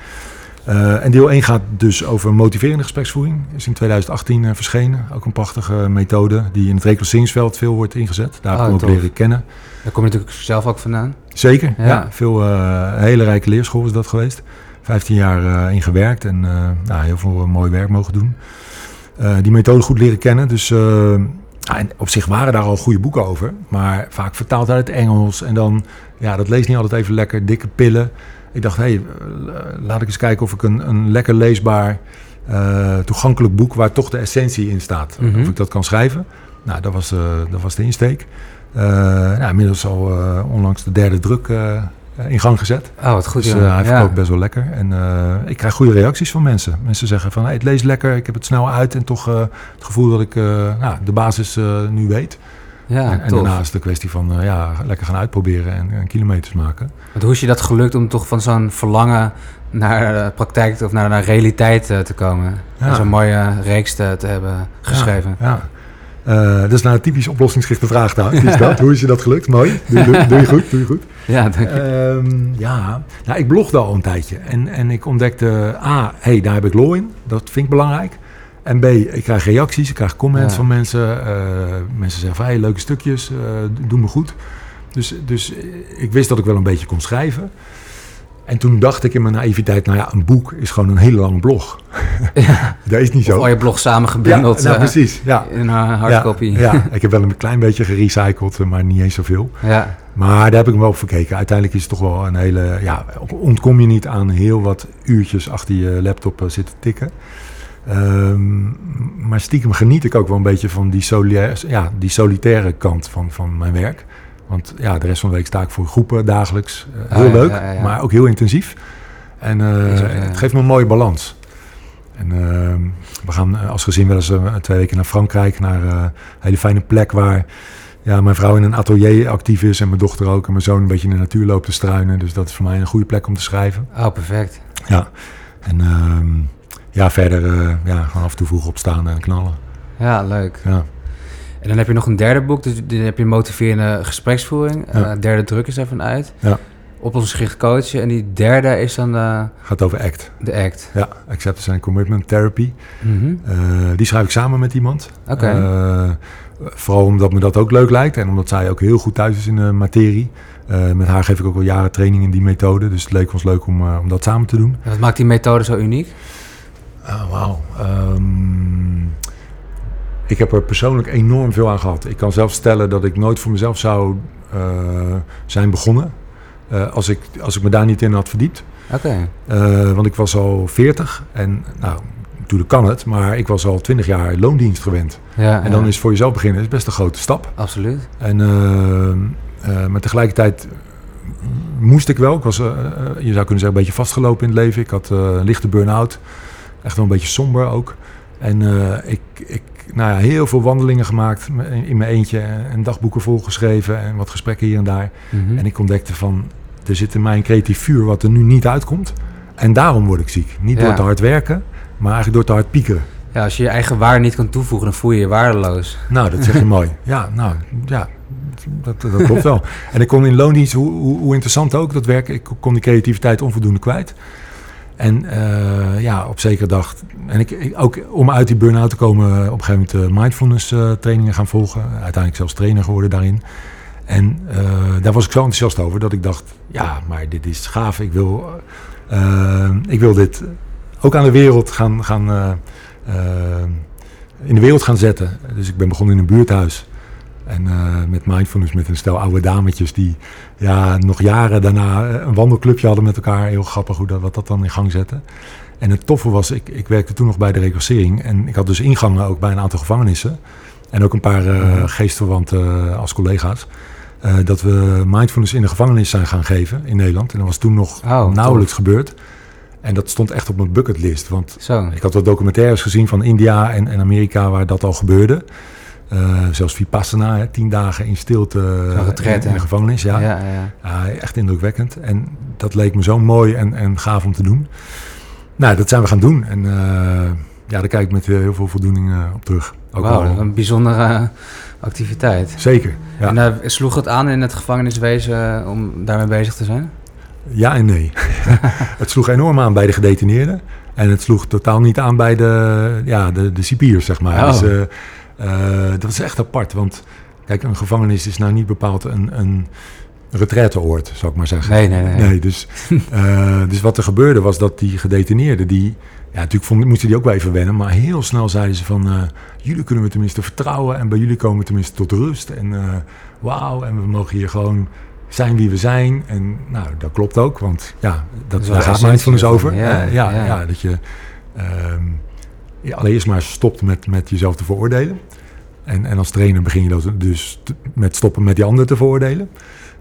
en deel 1 gaat dus over motiverende gespreksvoering. Is in 2018 verschenen. Ook een prachtige methode die in het reclasseringsveld veel wordt ingezet. Daar ik Oh, hem ook tof. leren kennen. Daar kom je natuurlijk zelf ook vandaan. Zeker, Ja. ja. veel eh, hele rijke leerschool is dat geweest. 15 jaar eh in gewerkt en eh, nou, heel veel mooi werk mogen doen. Eh, die methode goed leren kennen. Dus eh, ja, en op zich waren daar al goede boeken over. Maar vaak vertaald uit het Engels. En dan, ja, dat leest niet altijd even lekker. Dikke pillen. Ik dacht, hé, hey, eh, laat ik eens kijken of ik een, een lekker leesbaar, eh, toegankelijk boek... waar toch de essentie in staat, Mhm. of ik dat kan schrijven. Nou, dat was, eh, dat was de insteek. Eh nou, inmiddels al eh, onlangs de derde druk eh, in gang gezet. Oh, wat goed. Dus eh, hij Ja. verkoopt best wel lekker. En eh, ik krijg goede reacties van mensen. Mensen zeggen van, hey, het leest lekker, ik heb het snel uit... en toch eh, het gevoel dat ik eh, nou, de basis eh, nu weet. Ja, en en daarna is het een kwestie van eh, ja, lekker gaan uitproberen en, en kilometers maken. Want hoe is je dat gelukt om toch van zo'n verlangen naar eh, praktijk of naar, naar realiteit eh, te komen? Ja. En zo'n mooie reeks te, te hebben geschreven. Ja. Eh, dat is nou een typisch oplossingsgerichte vraag trouwens. Is [laughs] dat? Hoe is je dat gelukt? Mooi. Doe, doe, doe je goed, doe je goed. Ja, dank je. Ehm, ja, nou, ik blogde al een tijdje. En, en ik ontdekte, A, hey, daar heb ik lol in. Dat vind ik belangrijk. En B, ik krijg reacties, ik krijg comments Ja. van mensen. Eh, mensen zeggen van, hey, leuke stukjes, eh doe me goed. Dus, dus ik wist dat ik wel een beetje kon schrijven. En toen dacht ik in mijn naïviteit, nou ja, een boek is gewoon een hele lange blog. [laughs] Ja. Dat is niet Of zo. al je blog samengebundeld ja, nou, eh, precies. Ja. in een hardcopy. Ja, ja, [laughs] ik heb wel een klein beetje gerecycled, eh, maar niet eens zoveel. ja. Maar daar heb ik me wel op verkeken. Uiteindelijk is het toch wel een hele... Ja, ontkom je niet aan heel wat uurtjes achter je laptop eh, zitten tikken. Ehm, maar stiekem geniet ik ook wel een beetje van die, solia- ja, die solitaire kant van, van mijn werk. Want ja, de rest van de week sta ik voor groepen dagelijks. Eh, heel leuk, ja, ja. maar ook heel intensief. En eh, ja. het geeft me een mooie balans. En we gaan eh, als gezin wel eens eh, twee weken naar Frankrijk. Naar eh, een hele fijne plek waar ja, mijn vrouw in een atelier actief is. En mijn dochter ook. En mijn zoon een beetje in de natuur loopt te struinen. Dus dat is voor mij een goede plek om te schrijven. Oh, perfect. Ja. En ehm, ja, verder eh, ja, gewoon af en toe vroeg opstaan en knallen. Ja, leuk. Ja. En dan heb je nog een derde boek, dus dan heb je motiverende gespreksvoering. Ja. Eh, derde druk is daarvan uit. Ja. Oplossingsgericht coachen. En die derde is dan de, Gaat over ACT. de ACT. Ja, Acceptance and Commitment Therapy. Mhm. Eh, die schrijf ik samen met iemand. Oké. Eh, vooral omdat me dat ook leuk lijkt en omdat zij ook heel goed thuis is in de materie. Eh, met haar geef ik ook al jaren training in die methode. Dus het leek ons leuk om, eh, om dat samen te doen. En Wat maakt die methode zo uniek? Ah, Wauw. Ehm, ik heb er persoonlijk enorm veel aan gehad. Ik kan zelf stellen dat ik nooit voor mezelf zou eh, zijn begonnen. eh, als, ik, als ik me daar niet in had verdiept. Oké. Eh, want ik was al 40 en nou, natuurlijk kan het, maar ik was al 20 jaar loondienst gewend. Ja, En dan ja. is voor jezelf beginnen is best een grote stap. Absoluut. En, maar tegelijkertijd moest ik wel. Ik was, je zou kunnen zeggen, een beetje vastgelopen in het leven. Ik had een lichte burn-out. Echt wel een beetje somber ook. En ik, ik, nou ja, heel veel wandelingen gemaakt in mijn eentje. En dagboeken volgeschreven en wat gesprekken hier en daar. Mhm. En ik ontdekte van, er zit in mij een creatief vuur wat er nu niet uitkomt. En daarom word ik ziek. Niet Ja. door te hard werken, maar eigenlijk door te hard piekeren. Ja, als je je eigen waarde niet kan toevoegen, dan voel je je waardeloos. Nou, dat zeg je [laughs] mooi. Ja, nou, ja, dat, dat klopt wel. En ik kon in loondienst, hoe, hoe, hoe interessant ook dat werk, ik kon die creativiteit onvoldoende kwijt. En eh, ja, op zekere dag, en ik, ook om uit die burn-out te komen, op een gegeven moment eh, mindfulness eh, trainingen gaan volgen. Uiteindelijk zelfs trainer geworden daarin. En daar was ik zo enthousiast over dat ik dacht, ja, maar dit is gaaf. Ik wil, ik wil dit ook aan de wereld gaan, gaan in de wereld gaan zetten. Dus ik ben begonnen in een buurthuis. En eh, met mindfulness, met een stel oude dametjes die ja, nog jaren daarna eh, een wandelclubje hadden met elkaar. Heel grappig hoe dat, wat dat dan in gang zette. En het toffe was, ik, ik werkte toen nog bij de reclassering. En ik had dus ingangen ook bij een aantal gevangenissen. En ook een paar eh geestverwanten eh, als collega's. dat we mindfulness in de gevangenis zijn gaan geven in Nederland. En dat was toen nog Oh, tof. nauwelijks gebeurd. En dat stond echt op mijn bucketlist. Want Zo. ik had wat documentaires gezien van India en, en Amerika waar dat al gebeurde. Eh, zelfs Vipassana, hè, tien dagen in stilte Zo'n eh, in, in de gevangenis. Ja. Ja, ja. Echt indrukwekkend. En dat leek me zo mooi en, en gaaf om te doen. Nou, dat zijn we gaan doen. En eh, ja, daar kijk ik met heel veel voldoening op terug. Ook Wauw, al- een bijzondere activiteit. Zeker, ja. En sloeg het aan in het gevangeniswezen om daarmee bezig te zijn? Ja en nee. [laughs] het sloeg enorm aan bij de gedetineerden. En het sloeg totaal niet aan bij de, ja, de, de cipiers, zeg maar. Oh. Dus, uh, uh, dat is echt apart. Want kijk, een gevangenis is nou niet bepaald een, een retraiteoord, zou ik maar zeggen. Nee, nee, nee. nee dus, uh, [laughs] dus wat er gebeurde was dat die gedetineerden, die, ja, natuurlijk moesten die ook wel even wennen, maar heel snel zeiden ze van, uh, jullie kunnen we tenminste vertrouwen en bij jullie komen we tenminste tot rust. En uh, wauw, en we mogen hier gewoon zijn wie we zijn. En nou, dat klopt ook, want ja, dat, daar gaat mindfulness over. Ja, ja, ja, ja. ja, dat je um, ja, allereerst maar stopt met, met jezelf te veroordelen. En, en als trainer begin je dat dus te, met stoppen met die anderen te veroordelen.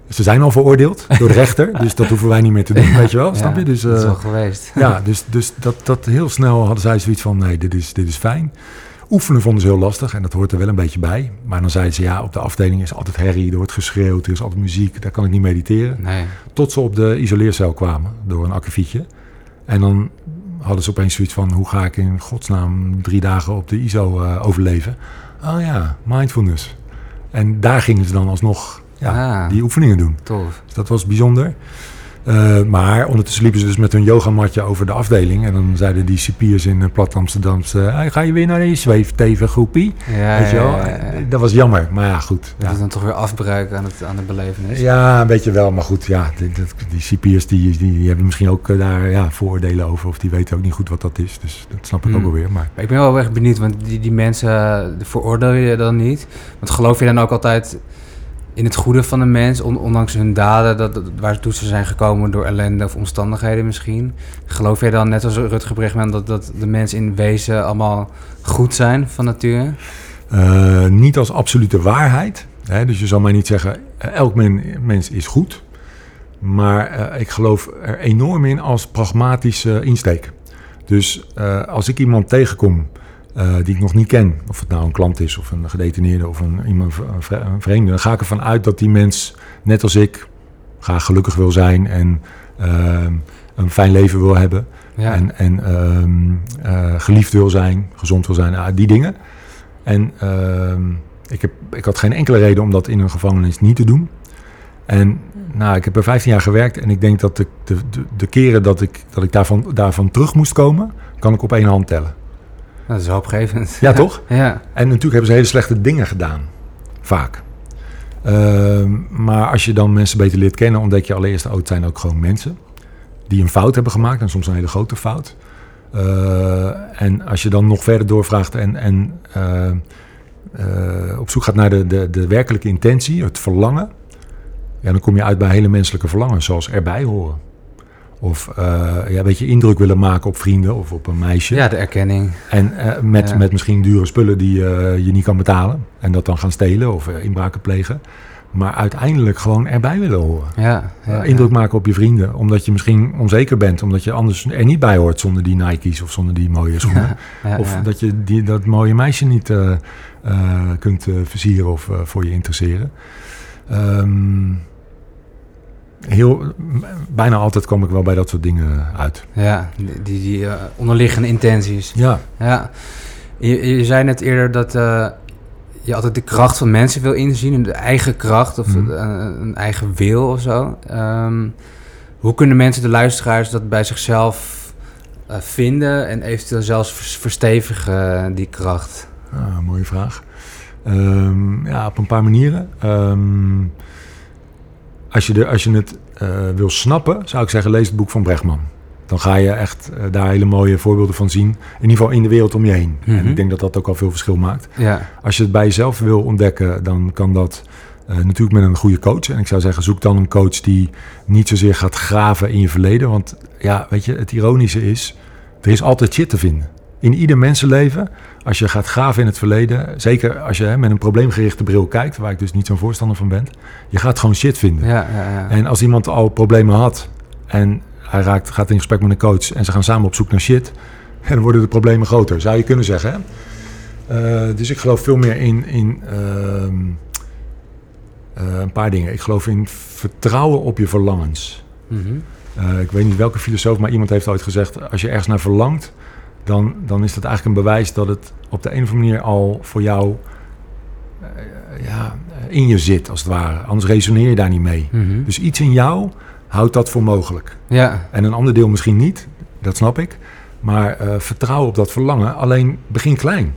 Ze zijn al veroordeeld door de rechter, [laughs] dus dat hoeven wij niet meer te doen, weet je wel, snap je? Dus, dat is uh, wel geweest. Ja, [laughs] dus, dus dat, dat heel snel hadden zij zoiets van, nee, dit is, dit is fijn. Oefenen vonden ze heel lastig en dat hoort er wel een beetje bij. Maar dan zeiden ze, ja, op de afdeling is altijd herrie, er wordt geschreeuwd, er is altijd muziek, daar kan ik niet mediteren. Nee. Tot ze op de isoleercel kwamen door een akkefietje. En dan hadden ze opeens zoiets van, hoe ga ik in godsnaam drie dagen op de ISO uh, overleven? Oh ja, mindfulness. En daar gingen ze dan alsnog ja, Ah. die oefeningen doen. Tof. Dus dat was bijzonder. Uh, maar ondertussen liepen ze dus met hun yogamatje over de afdeling. En dan zeiden die cipiers in uh, plat Amsterdamse... Hey, ga je weer naar die zweefteven groepie? Ja, Weet je wel? ja, ja, ja. Dat was jammer, maar ja, goed. Dat is dan toch weer afbreuk aan, het, aan de belevenis. ja een beetje wel, maar goed. Ja, die, die, die cipiers die, die, die hebben misschien ook daar ja, vooroordelen over. Of die weten ook niet goed wat dat is. Dus dat snap ik Hmm. ook wel weer. Maar Maar ik ben wel echt benieuwd, want die, die mensen veroordeel je dan niet. Want geloof je dan ook altijd in het goede van de mens, on- ondanks hun daden, dat, dat, waartoe ze zijn gekomen door ellende of omstandigheden misschien? Geloof je dan, net als Rutger Bregman, dat, dat de mensen in wezen allemaal goed zijn van nature? Uh, niet als absolute waarheid. Hè? Dus je zal mij niet zeggen, uh, elk men, mens is goed. Maar uh, ik geloof er enorm in als pragmatische insteek. Dus als ik iemand tegenkom die ik nog niet ken, of het nou een klant is of een gedetineerde of een, iemand, een vreemde, dan ga ik ervan uit dat die mens, net als ik, graag gelukkig wil zijn en een fijn leven wil hebben. Ja. En, en um, geliefd wil zijn, gezond wil zijn, die dingen. En uh, ik, heb, ik had geen enkele reden om dat in een gevangenis niet te doen. En nou, ik heb er 15 jaar gewerkt en ik denk dat de, de, de, de keren dat ik, dat ik daarvan, daarvan terug moest komen, kan ik op één hand tellen. Dat is hoopgevend. Ja, [laughs] toch? Ja. En natuurlijk hebben ze hele slechte dingen gedaan. Vaak. Uh, maar als je dan mensen beter leert kennen, ontdek je allereerst, oh, het zijn ook gewoon mensen die een fout hebben gemaakt en soms een hele grote fout. Uh, en als je dan nog verder doorvraagt en, en uh, uh, op zoek gaat naar de, de, de werkelijke intentie, het verlangen, ja, dan kom je uit bij hele menselijke verlangen, zoals erbij horen. Of ja, een beetje indruk willen maken op vrienden of op een meisje. Ja, de erkenning. En met, ja. met misschien dure spullen die je niet kan betalen. En dat dan gaan stelen of inbraken plegen. Maar uiteindelijk gewoon erbij willen horen. Ja, ja, uh, indruk ja. maken op je vrienden. Omdat je misschien onzeker bent. Omdat je anders er niet bij hoort zonder die Nike's of zonder die mooie schoenen. Of dat je die, dat mooie meisje niet uh, uh, kunt versieren of voor je interesseren. Um, heel, bijna altijd kom ik wel bij dat soort dingen uit. Ja, die, die, die onderliggende intenties. Ja. ja. Je, je zei net eerder dat je altijd de kracht van mensen wil inzien en de eigen kracht of Mhm. een, een eigen wil of zo. Um, hoe kunnen mensen, de luisteraars, dat bij zichzelf uh, vinden en eventueel zelfs verstevigen, die kracht? Ah, mooie vraag. Um, ja, op een paar manieren. Um, als, je de, als je het uh, wil snappen, zou ik zeggen, lees het boek van Brechtman. Dan ga je echt uh, daar hele mooie voorbeelden van zien. In ieder geval in de wereld om je heen. Mhm. En ik denk dat dat ook al veel verschil maakt. Ja. Als je het bij jezelf wil ontdekken, dan kan dat uh, natuurlijk met een goede coach. En ik zou zeggen, zoek dan een coach die niet zozeer gaat graven in je verleden. Want ja, weet je, het ironische is, er is altijd shit te vinden. In ieder mensenleven, als je gaat graven in het verleden, zeker als je hè, met een probleemgerichte bril kijkt, waar ik dus niet zo'n voorstander van ben, je gaat gewoon shit vinden. Ja, ja, ja. En als iemand al problemen had en hij raakt, gaat in gesprek met een coach en ze gaan samen op zoek naar shit. En [laughs] dan worden de problemen groter, zou je kunnen zeggen. Hè? Uh, dus ik geloof veel meer in, in uh, uh, een paar dingen. Ik geloof in vertrouwen op je verlangens. Mm -hmm. ik weet niet welke filosoof, maar iemand heeft ooit gezegd: als je ergens naar verlangt, dan, dan is dat eigenlijk een bewijs dat het op de een of andere manier al voor jou ja, in je zit, als het ware. Anders resoneer je daar niet mee. Mm -hmm. Dus iets in jou houd dat voor mogelijk. Ja. En een ander deel misschien niet, dat snap ik. Maar uh, vertrouw op dat verlangen, alleen begin klein.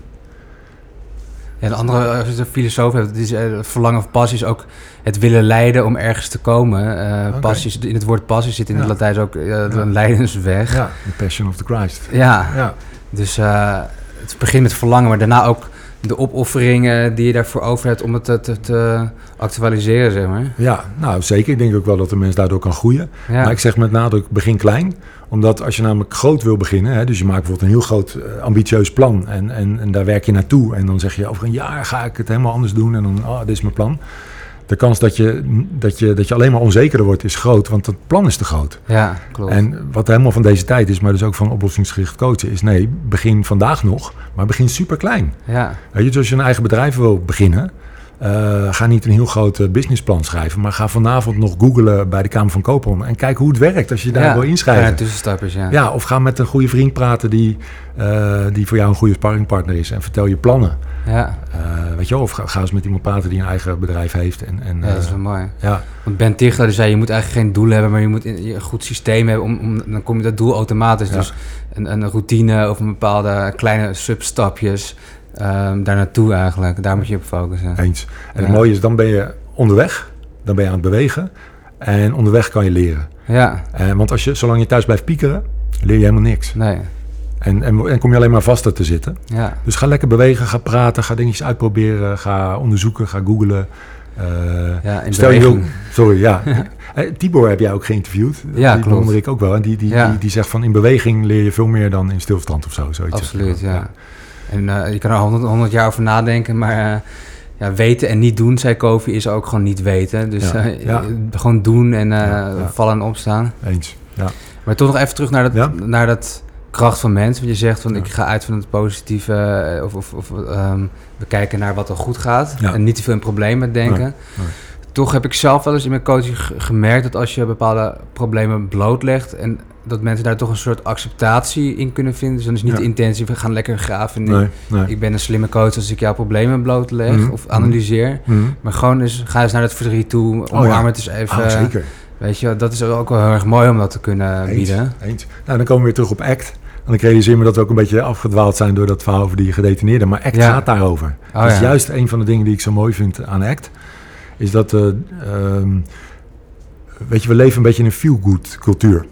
Ja, de andere uh, filosoof heeft, is, uh, verlangen of passie is ook het willen leiden om ergens te komen. Uh, okay. passie, in het woord passie zit in ja. het Latijn ook ja. een leidensweg. Ja, the passion of the Christ. Ja, ja. dus het begint met verlangen, maar daarna ook de opofferingen die je daarvoor over hebt om het te, te, te, actualiseren, zeg maar. Ja, nou zeker. Ik denk ook wel dat de mens daardoor kan groeien. Ja. Maar ik zeg met nadruk, begin klein. Omdat als je namelijk groot wil beginnen, hè, dus je maakt bijvoorbeeld een heel groot ambitieus plan en, en, en daar werk je naartoe. En dan zeg je over een jaar ga ik het helemaal anders doen en dan, oh, dit is mijn plan. De kans dat je, dat, je, dat je alleen maar onzekerder wordt is groot, want het plan is te groot. Ja, klopt. En wat helemaal van deze tijd is, maar dus ook van oplossingsgericht coachen, is nee, begin vandaag nog, maar begin super klein. Ja. Weet je, dus als je een eigen bedrijf wil beginnen, uh, ga niet een heel groot businessplan schrijven, maar ga vanavond nog googlen bij de Kamer van Koophandel en kijk hoe het werkt als je daar ja. wil inschrijven. Ja, tussenstapjes, ja. Ja, of ga met een goede vriend praten die, uh, die voor jou een goede sparringpartner is en vertel je plannen. Ja. Uh, weet je wel, of ga, ga, eens met iemand praten die een eigen bedrijf heeft. En, en, ja, dat is wel mooi. Ja. Want Ben Tichler zei, je moet eigenlijk geen doel hebben, maar je moet een goed systeem hebben. Om, om, dan kom je dat doel automatisch. Ja. Dus een, een routine of een bepaalde kleine substapjes um, daar naartoe eigenlijk. Daar moet je op focussen. Eens. En het mooie is, dan ben je onderweg. Dan ben je aan het bewegen. En onderweg kan je leren. Ja. Uh, want als je, zolang je thuis blijft piekeren, leer je helemaal niks. Nee. En, en, en, kom je alleen maar vaster te zitten. Ja. Dus ga lekker bewegen, ga praten, ga dingetjes uitproberen, ga onderzoeken, ga googlen. Uh, ja, in stel je wil, sorry, ja. ja. [laughs] Tibor heb jij ook geïnterviewd. Ja, die bewonder ik ook wel. En die, die, ja. die, die, zegt van in beweging leer je veel meer dan in stilstand of zo. Zoiets Absoluut, ja. Ja. En uh, je kan er honderd, jaar over nadenken, maar uh, ja, weten en niet doen, zei Kofi, is ook gewoon niet weten. Dus ja. gewoon doen en vallen en opstaan. Eens, ja. Maar toch nog even terug naar dat, naar dat kracht van mens. Want je zegt van ik ga uit van het positieve of, of, of um, we kijken naar wat er goed gaat en niet te veel in problemen denken. Nee, nee. Toch heb ik zelf wel eens in mijn coaching gemerkt dat als je bepaalde problemen blootlegt en dat mensen daar toch een soort acceptatie in kunnen vinden. Dus dan is niet Ja. de intentie, we gaan lekker graven. Nee, nee. Ik ben een slimme coach als ik jouw problemen blootleg Mhm, of analyseer. Mhm. Maar gewoon eens, ga eens naar het verdriet toe, ja. omarm het eens even. Oh, zeker. Weet je, dat is ook wel heel erg mooi om dat te kunnen Eens, bieden. eens. Nou, dan komen we weer terug op ACT. En ik realiseer me dat we ook een beetje afgedwaald zijn door dat verhaal over die gedetineerden. Maar ACT Ja. gaat daarover. Oh, dat is juist een van de dingen die ik zo mooi vind aan ACT. Is dat, eh, ehm, weet je, we leven een beetje in een feel-good cultuur,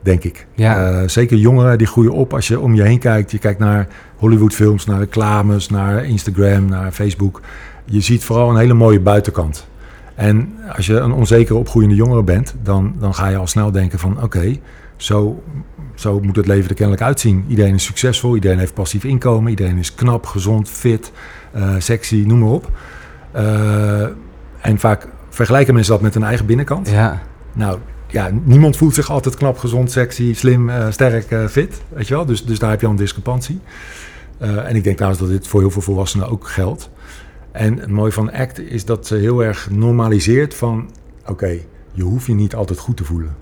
denk ik. Ja. Eh, zeker jongeren die groeien op als je om je heen kijkt. Je kijkt naar Hollywoodfilms, naar reclames, naar Instagram, naar Facebook. Je ziet vooral een hele mooie buitenkant. En als je een onzekere opgroeiende jongere bent, dan, dan ga je al snel denken van oké, zo, zo moet het leven er kennelijk uitzien. Iedereen is succesvol, iedereen heeft passief inkomen, iedereen is knap, gezond, fit, eh, sexy, noem maar op. Eh, en vaak vergelijken mensen dat met hun eigen binnenkant. Ja, Nou, ja, niemand voelt zich altijd knap, gezond, sexy, slim, eh, sterk, eh, fit. Weet je wel? Dus, dus daar heb je al een discrepantie. Eh, en ik denk trouwens dat dit voor heel veel volwassenen ook geldt. En het mooie van ACT is dat ze heel erg normaliseert van... oké, je hoeft je niet altijd goed te voelen.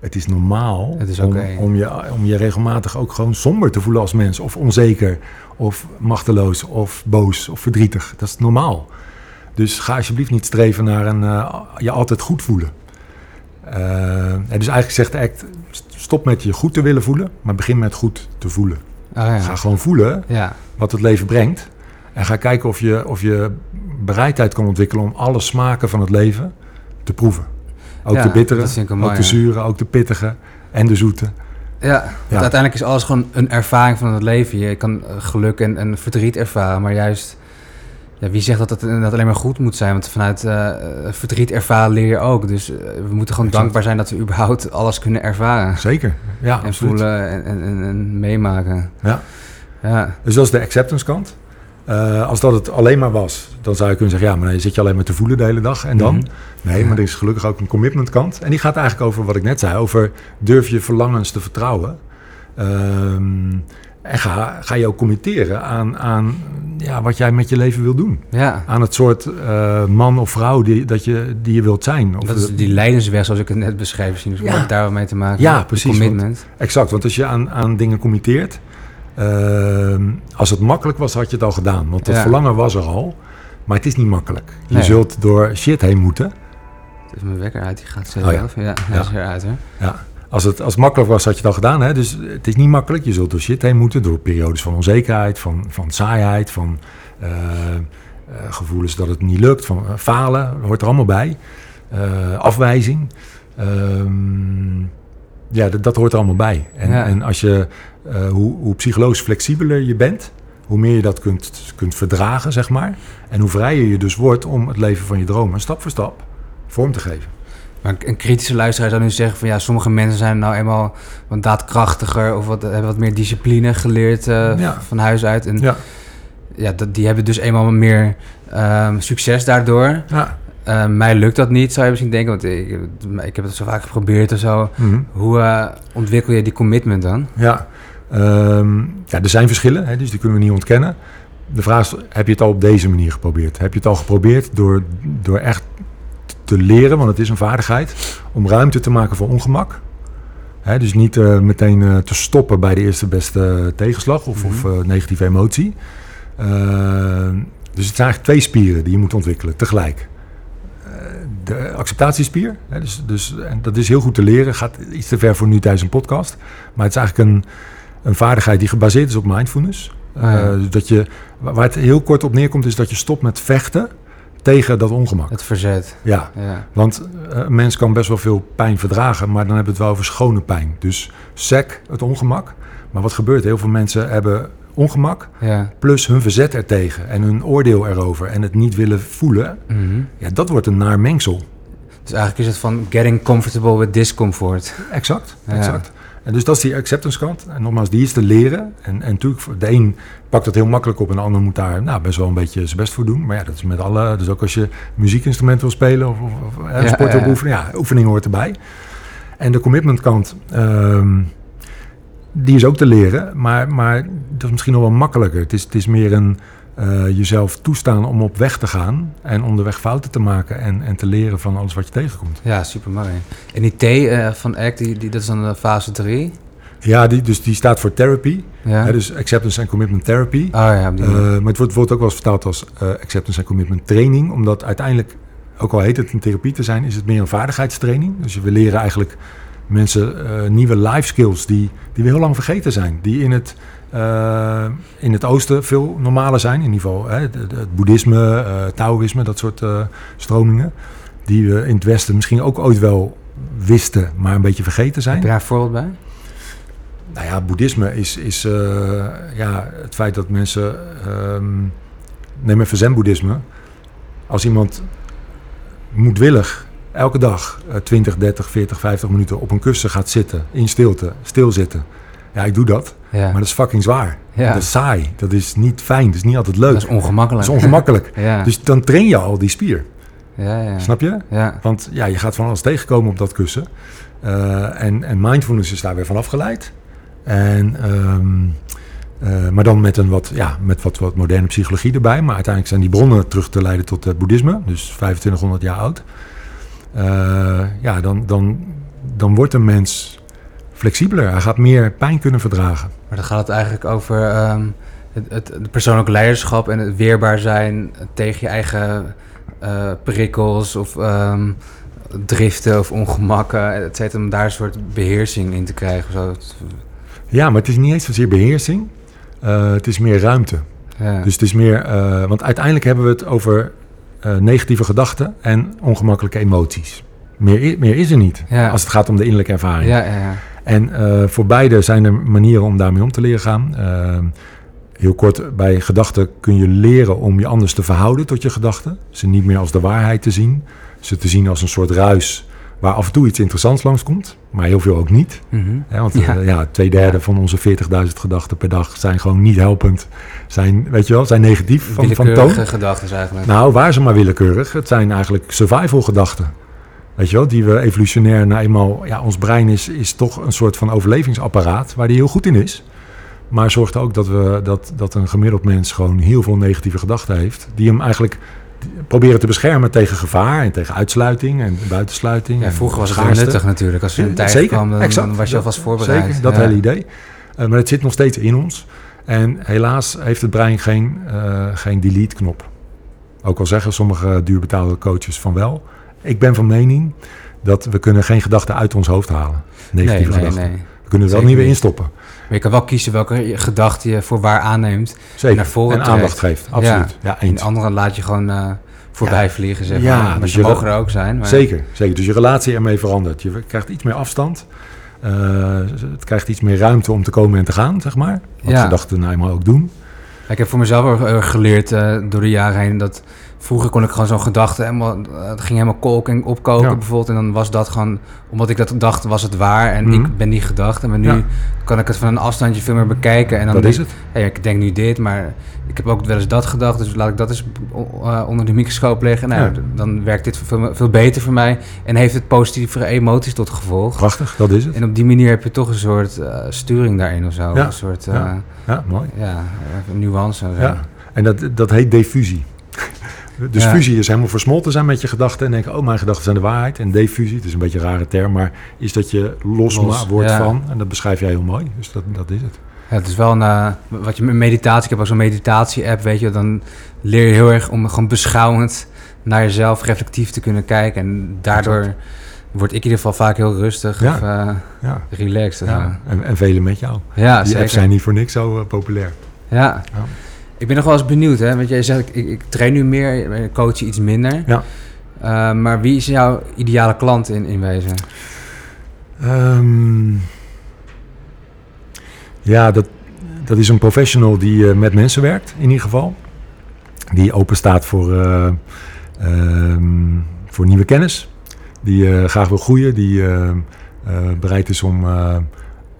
Het is normaal Het is om, om, je, om je regelmatig ook gewoon somber te voelen als mens. Of onzeker, of machteloos, of boos, of verdrietig. Dat is normaal. Dus ga alsjeblieft niet streven naar een, eh, je altijd goed voelen. Eh, en dus eigenlijk zegt de ACT, stop met je goed te willen voelen, maar begin met goed te voelen. oh, ja. Ga gewoon voelen ja. wat het leven brengt. En ga kijken of je, of je bereidheid kan ontwikkelen om alle smaken van het leven te proeven. Ook Ja, de bittere, ook de zure, ook de pittige en de zoete. Ja, want uiteindelijk is alles gewoon een ervaring van het leven. Je kan eh, geluk en, en verdriet ervaren, maar juist... Ja, wie zegt dat het inderdaad alleen maar goed moet zijn? Want vanuit eh, verdriet ervaren leer je ook. Dus eh, we moeten gewoon Exact. dankbaar zijn dat we überhaupt alles kunnen ervaren. Zeker, ja, en absoluut. voelen en, en, en, en meemaken. Ja. Ja, Dus dat is de acceptance kant. Eh, als dat het alleen maar was, dan zou je kunnen zeggen... ja, maar dan zit je alleen maar te voelen de hele dag en dan? Mhm. Nee, maar er is gelukkig ook een commitment kant. En die gaat eigenlijk over wat ik net zei... over durf je verlangens te vertrouwen. Ehm, en ga, ga je ook committeren aan, aan ja, wat jij met je leven wil doen. ja. Aan het soort eh, man of vrouw die, dat je, die je wilt zijn. Of dat is die leidensweg zoals ik het net beschreef. Misschien dus Ja. ja. daar mee te maken. Ja, precies, Commitment. Exact, want als je aan, aan dingen committeert... ehm, als het makkelijk was, had je het al gedaan. Want dat Ja. verlangen was er al. Maar het is niet makkelijk. Je Nee. zult door shit heen moeten. Is mijn wekker uit, die gaat Oh ja. zelf. ja. hij is eruit hè. Ja. Als het, als het makkelijk was, had je het al gedaan. Hè? Dus het is niet makkelijk. Je zult door shit heen moeten. Door periodes van onzekerheid, van, van saaiheid, van eh, eh, gevoelens dat het niet lukt, van eh, falen. Dat hoort er allemaal bij. Afwijzing. Ehm, ja, dat, dat hoort er allemaal bij. En, Ja. en als je, hoe, hoe psychologisch flexibeler je bent, hoe meer je dat kunt, kunt verdragen, zeg maar. En hoe vrijer je dus wordt om het leven van je dromen stap voor stap vorm te geven. Maar een- kritische luisteraar zou nu zeggen van ja, sommige mensen zijn nou eenmaal wat daadkrachtiger of wat, hebben wat meer discipline geleerd eh, Ja. van huis uit. En Ja. ja, dat, die hebben dus eenmaal meer ehm, succes daardoor. Ja. Eh, mij lukt dat niet, zou je misschien denken, want ik, ik heb het zo vaak geprobeerd of zo. Mhm. Hoe eh, ontwikkel je die commitment dan? Ja, ehm, ja er zijn verschillen, hè, dus die kunnen we niet ontkennen. De vraag is, heb je het al op deze manier geprobeerd? Heb je het al geprobeerd door, door echt te leren, want het is een vaardigheid, om ruimte te maken voor ongemak? Dus niet eh, meteen eh, te stoppen bij de eerste beste tegenslag of, of eh, negatieve emotie. Dus het zijn eigenlijk twee spieren die je moet ontwikkelen tegelijk. Eh, De acceptatiespier, dus, dus, en dat is heel goed te leren, gaat iets te ver voor nu tijdens een podcast. Maar het is eigenlijk een, een vaardigheid die gebaseerd is op mindfulness. Ah, ja. Eh, dus dat je, waar het heel kort op neerkomt, is dat je stopt met vechten tegen dat ongemak. Het verzet. Ja, Ja. want eh, een mens kan best wel veel pijn verdragen, maar dan hebben we het wel over schone pijn. Dus sec, het ongemak. Maar wat gebeurt? Heel veel mensen hebben ongemak, Ja. plus hun verzet ertegen en hun oordeel erover en het niet willen voelen. Mhm. Ja, dat wordt een naar mengsel. Dus eigenlijk is het van getting comfortable with discomfort. Exact, exact. En dus dat is die acceptance kant. En nogmaals, die is te leren. En, en natuurlijk, voor de een pakt dat heel makkelijk op en de ander moet daar nou, best wel een beetje zijn best voor doen. Maar ja, dat is met alle. Dus ook als je muziekinstrument wil spelen of, of, of Ja, sport wil ja. oefenen, ja, oefening hoort erbij. En de commitment kant, ehm, die is ook te leren. Maar, maar dat is misschien nog wel makkelijker. Het is, het is meer een eh, jezelf toestaan om op weg te gaan. En onderweg fouten te maken en, en te leren van alles wat je tegenkomt. Ja, super mooi. En die T eh, van ACT, die, die, dat is dan de fase 3. Ja, die, dus die staat voor therapy. Ja. Hè, dus acceptance en commitment therapy. Oh ja, Eh, maar het wordt, wordt ook wel eens vertaald als eh, acceptance en commitment training. Omdat uiteindelijk, ook al heet het een therapie te zijn, is het meer een vaardigheidstraining. Dus we leren eigenlijk mensen eh, nieuwe life skills die, die we heel lang vergeten zijn. Die in het, eh, in het oosten veel normaler zijn. In ieder geval hè, het, boeddhisme, eh taoïsme, dat soort eh, stromingen. Die we in het westen misschien ook ooit wel wisten, maar een beetje vergeten zijn. Heb je daar een voorbeeld bij? Nou ja, boeddhisme is, is ja, het feit dat mensen. ehm neem even zen-boeddhisme. Als iemand moedwillig elke dag eh, 20, 30, 40, 50 minuten op een kussen gaat zitten, in stilte, stilzitten. Ja, ik doe dat, Ja. maar dat is fucking zwaar. Ja. Dat is saai, dat is niet fijn, dat is niet altijd leuk. Dat is ongemakkelijk. Dat is ongemakkelijk. [laughs] ja. Dus dan train je al die spier, ja, ja. snap je? Want ja, je gaat van alles tegenkomen op dat kussen. Eh, en, en mindfulness is daar weer van afgeleid. En, ehm, eh, maar dan met, een wat, ja, met wat, wat moderne psychologie erbij. Maar uiteindelijk zijn die bronnen terug te leiden tot het boeddhisme. Dus 2500 jaar oud. Eh, ja, dan, dan, dan wordt een mens flexibeler. Hij gaat meer pijn kunnen verdragen. Maar dan gaat het eigenlijk over ehm, het, het, het persoonlijk leiderschap en het weerbaar zijn tegen je eigen eh, prikkels of ehm, driften of ongemakken, et cetera, om daar een soort beheersing in te krijgen. Of zo. Ja, maar het is niet eens zozeer beheersing. Eh, het is meer ruimte. Ja. Dus het is meer, eh, want uiteindelijk hebben we het over negatieve gedachten en ongemakkelijke emoties. Meer, meer is er niet Ja. als het gaat om de innerlijke ervaring. ja, ja, ja. En eh, voor beide zijn er manieren om daarmee om te leren gaan. Eh, heel kort, bij gedachten kun je leren om je anders te verhouden tot je gedachten. Ze niet meer als de waarheid te zien. Ze te zien als een soort ruis waar af en toe iets interessants langskomt, maar heel veel ook niet. Mhm. Want Ja. ja. ja, twee derde van onze 40.000 gedachten per dag zijn gewoon niet helpend. Zijn, weet je wel, zijn negatief van, van Willekeurige toon. gedachten eigenlijk. Nou, waar ze maar willekeurig. Het zijn eigenlijk survival gedachten. Weet je wel, die we evolutionair nou eenmaal... Ja, ons brein is, is toch een soort van overlevingsapparaat waar die heel goed in is. Maar zorgt ook dat, we, dat, dat een gemiddeld mens gewoon heel veel negatieve gedachten heeft. Die hem eigenlijk proberen te beschermen tegen gevaar en tegen uitsluiting en buitensluiting. ja, vroeger was het heel nuttig natuurlijk. Als je een tijd zeker, kwam, dan, exact. dan was je alvast voorbereid. Zeker, dat Ja. hele idee. Eh, maar het zit nog steeds in ons. En helaas heeft het brein geen, eh, geen delete-knop. Ook al zeggen sommige duurbetaalde coaches van wel. Ik ben van mening dat we kunnen geen gedachten uit ons hoofd halen. Negatieve nee, nee, gedachten. nee. We kunnen er wel niet niet. instoppen. Maar je kan wel kiezen welke gedachte je voor waar aanneemt. Zeker. naar voren en aandacht geeft. Absoluut. Ja, En eens. andere laat je gewoon eh, voorbij Ja. vliegen, zeg Ja, maar. Maar dus ze je- mogen er ook zijn. Maar... Zeker, zeker. Dus je relatie ermee verandert. Je krijgt iets meer afstand. Eh, het krijgt iets meer ruimte om te komen en te gaan, zeg maar. Wat Ja. gedachten nou eenmaal ook doen. Ik heb voor mezelf ook erg geleerd eh, door de jaren heen dat vroeger kon ik gewoon zo'n gedachte helemaal, eh, het ging helemaal kolken en opkoken Ja. bijvoorbeeld en dan was dat gewoon, omdat ik dat dacht, was het waar en Mhm. ik ben die gedachte, maar nu Ja. kan ik het van een afstandje veel meer bekijken en dan Dat denk is het. hey, ik denk nu dit, maar ik heb ook wel eens dat gedacht, dus laat ik dat eens eh, onder de microscoop leggen. Nou, Ja. dan werkt dit veel, veel beter voor mij en heeft het positievere emoties tot gevolg. Prachtig, dat is het. En op die manier heb je toch een soort eh, sturing daarin of zo. Ja. Een soort Ja. mooi. ja, nuance. En dat, dat heet diffusie. Dus Ja. fusie is helemaal versmolten zijn met je gedachten en denken, oh, mijn gedachten zijn de waarheid. En diffusie, het is een beetje een rare term, maar is dat je los, Los, wordt ja. van. En dat beschrijf jij heel mooi. Dus dat, dat is het. Ja, het is wel een, eh, wat je met meditatie, ik heb ook zo'n meditatie-app, weet je, dan leer je heel erg om gewoon beschouwend naar jezelf reflectief te kunnen kijken. En daardoor word ik in ieder geval vaak heel rustig Ja. of eh, Ja. relaxed. ja. En, en velen met jou. ja Die zeker. apps zijn niet voor niks zo eh, populair. Ja. Ik ben nog wel eens benieuwd, hè, want jij zegt, ik, ik train nu meer, ik coach je iets minder. Ja. Eh, maar wie is jouw ideale klant in, in wezen? Ehm, ja, dat, dat is een professional die eh, met mensen werkt, in ieder geval. Die open staat voor, eh, ehm, voor nieuwe kennis. Die eh, graag wil groeien. Die eh, eh, bereid is om eh,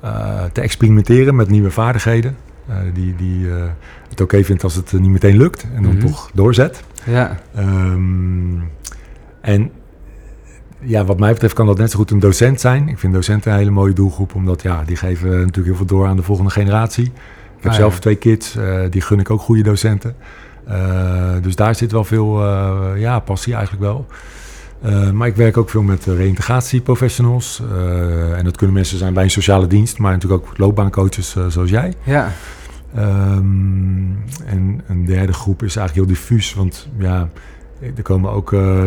eh, te experimenteren met nieuwe vaardigheden. Eh, die die eh, het oké vindt als het eh, niet meteen lukt en dan Mhm. toch doorzet. Ja, Ehm, en ja, wat mij betreft kan dat net zo goed een docent zijn. Ik vind docenten een hele mooie doelgroep, omdat ja, die geven natuurlijk heel veel door aan de volgende generatie. Ik heb Ah, zelf ja. twee kids, eh, die gun ik ook goede docenten. Dus daar zit wel veel ja, passie eigenlijk wel. Maar ik werk ook veel met uh, reïntegratieprofessionals. Eh, en dat kunnen mensen zijn bij een sociale dienst, maar natuurlijk ook loopbaancoaches zoals jij. ja. Ehm, en een derde groep is eigenlijk heel diffuus, want ja, er, komen ook, eh,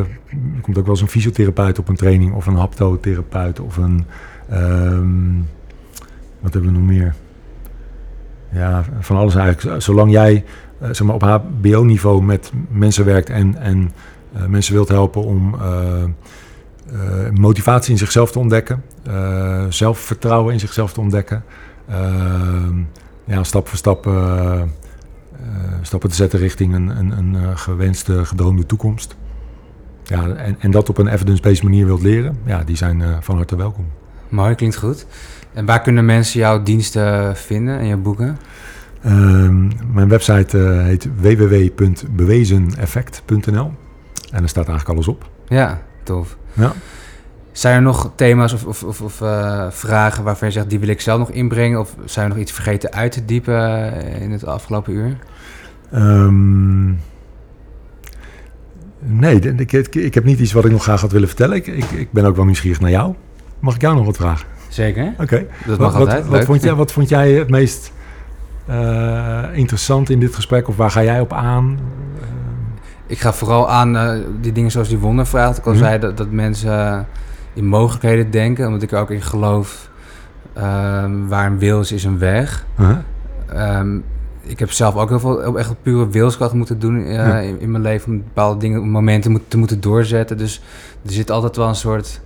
komt ook wel eens een fysiotherapeut op een training of een haptotherapeut of een, ehm, wat hebben we nog meer? Ja, van alles eigenlijk. Zolang jij eh, zeg maar op HBO-niveau met mensen werkt en, en eh, mensen wilt helpen om motivatie in zichzelf te ontdekken, zelfvertrouwen in zichzelf te ontdekken. Ja, stap voor stap eh, eh, stappen te zetten richting een, een, een eh, gewenste, gedroomde toekomst. Ja, en, en dat op een evidence-based manier wilt leren, ja, die zijn van harte welkom. Mooi, klinkt goed. En waar kunnen mensen jouw diensten vinden en je boeken? Ehm, mijn website eh, heet www.bewezeneffect.nl en daar staat eigenlijk alles op. Ja, tof. Ja. Zijn er nog thema's of, of, of, of, eh, vragen waarvan je zegt, die wil ik zelf nog inbrengen? Of zijn we nog iets vergeten uit te diepen eh, in het afgelopen uur? Ehm, nee, ik, ik, ik heb niet iets wat ik nog graag had willen vertellen. Ik, ik, ben ook wel nieuwsgierig naar jou. Mag ik jou nog wat vragen? Zeker. Oké. Dat Wat, mag wat, altijd. wat, vond jij, [laughs] wat vond jij het meest eh, interessant in dit gesprek? Of waar ga jij op aan? Ik ga vooral aan die dingen zoals die wondervraag. Ik al Mhm. zei dat, dat mensen in mogelijkheden denken. Omdat ik er ook in geloof. ehm, waar een wil is, is een weg. Ehm, ik heb zelf ook heel veel op echt pure wilskracht moeten doen eh, Ja. in, in mijn leven. Om bepaalde dingen, momenten moet, te moeten doorzetten. Dus er zit altijd wel een soort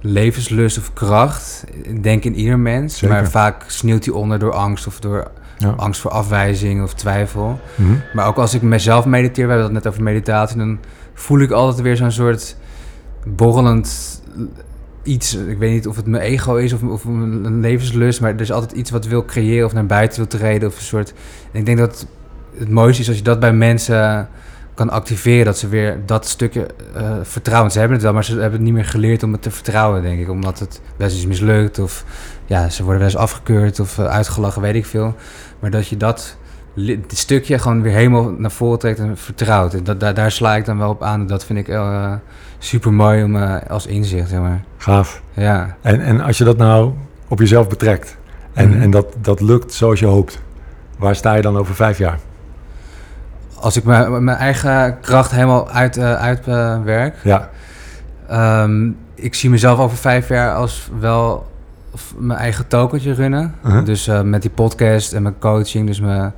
levenslust of kracht. Ik denk in ieder mens. Zeker. Maar vaak sneeuwt die onder door angst of door Ja. angst voor afwijzing of twijfel. Mhm. Maar ook als ik mezelf mediteer, we hebben het net over meditatie, dan voel ik altijd weer zo'n soort borrelend iets. Ik weet niet of het mijn ego is of, of een levenslust, maar er is altijd iets wat wil creëren of naar buiten wil treden. Of een soort. En ik denk dat het mooiste is als je dat bij mensen kan activeren, dat ze weer dat stukje eh, vertrouwen. Ze hebben het wel, maar ze hebben het niet meer geleerd om het te vertrouwen, denk ik. Omdat het best is mislukt of ja, ze worden wel eens afgekeurd of eh, uitgelachen, weet ik veel. Maar dat je dat dit stukje gewoon weer helemaal naar voren trekt en vertrouwt. En dat, daar, daar sla ik dan wel op aan. Dat vind ik eh, super mooi om eh, als inzicht, zeg maar. Gaaf. Ja. En, en als je dat nou op jezelf betrekt en, Mhm. en dat, dat lukt zoals je hoopt, waar sta je dan over vijf jaar? Als ik mijn mijn eigen kracht helemaal uit, eh, uitwerk, Ja, Ehm, ik zie mezelf over vijf jaar als wel mijn eigen tokentje runnen. Uh-huh. Dus met die podcast en mijn coaching, dus mijn,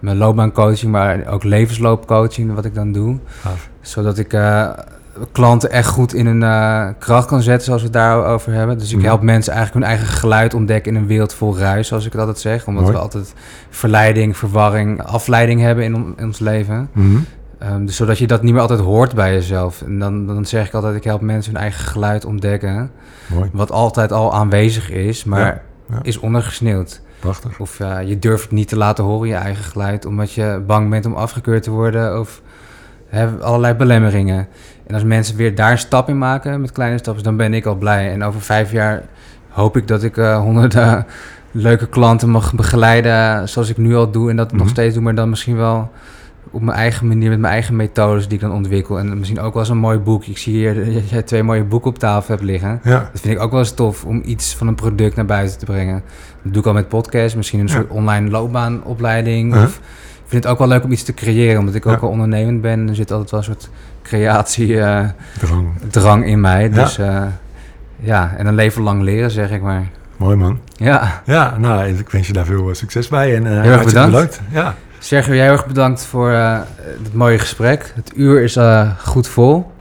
mijn loopbaancoaching, maar ook levensloopcoaching, wat ik dan doe. Gaaf. Zodat ik eh, klanten echt goed in hun eh, kracht kan zetten, zoals we het daarover hebben. Dus ik Mhm. help mensen eigenlijk hun eigen geluid ontdekken in een wereld vol ruis, zoals ik het altijd zeg. Omdat Mooi. we altijd verleiding, verwarring, afleiding hebben in, on- in ons leven. Mhm. Ehm, dus zodat je dat niet meer altijd hoort bij jezelf. En dan, dan zeg ik altijd, ik help mensen hun eigen geluid ontdekken. Mooi, Wat altijd al aanwezig is, maar Ja, ja. is ondergesneeuwd. Prachtig. Of eh, je durft niet te laten horen, je eigen geluid, omdat je bang bent om afgekeurd te worden. Of hè, allerlei belemmeringen. En als mensen weer daar een stap in maken met kleine stappen, dan ben ik al blij. En over vijf jaar hoop ik dat ik eh, honderden leuke klanten mag begeleiden zoals ik nu al doe. En dat nog Mhm. steeds doe, maar dan misschien wel op mijn eigen manier, met mijn eigen methodes die ik dan ontwikkel. En misschien ook wel eens een mooi boek. Ik zie hier dat jij twee mooie boeken op tafel hebt liggen. Ja, Dat vind ik ook wel eens tof om iets van een product naar buiten te brengen. Dat doe ik al met podcast, misschien een Ja. soort online loopbaanopleiding. Uh-huh. Of ik vind het ook wel leuk om iets te creëren, omdat ik ook wel ondernemend ben. Er zit altijd wel een soort creatiedrang drang. in mij. Dus eh, ja, en een leven lang leren, zeg ik maar. Mooi man. Ja, Ja, nou, ik wens je daar veel eh, succes bij. En, eh, erg hartstikke bedankt. Ja, Sergio, jij heel erg bedankt voor eh het mooie gesprek. Het uur is eh, goed vol.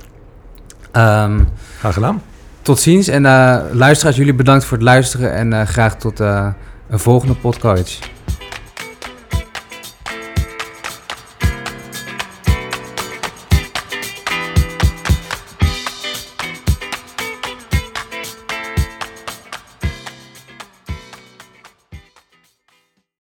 Ehm, graag gedaan. tot ziens. En eh luisteraars, jullie bedankt voor het luisteren. En graag tot een volgende podcast.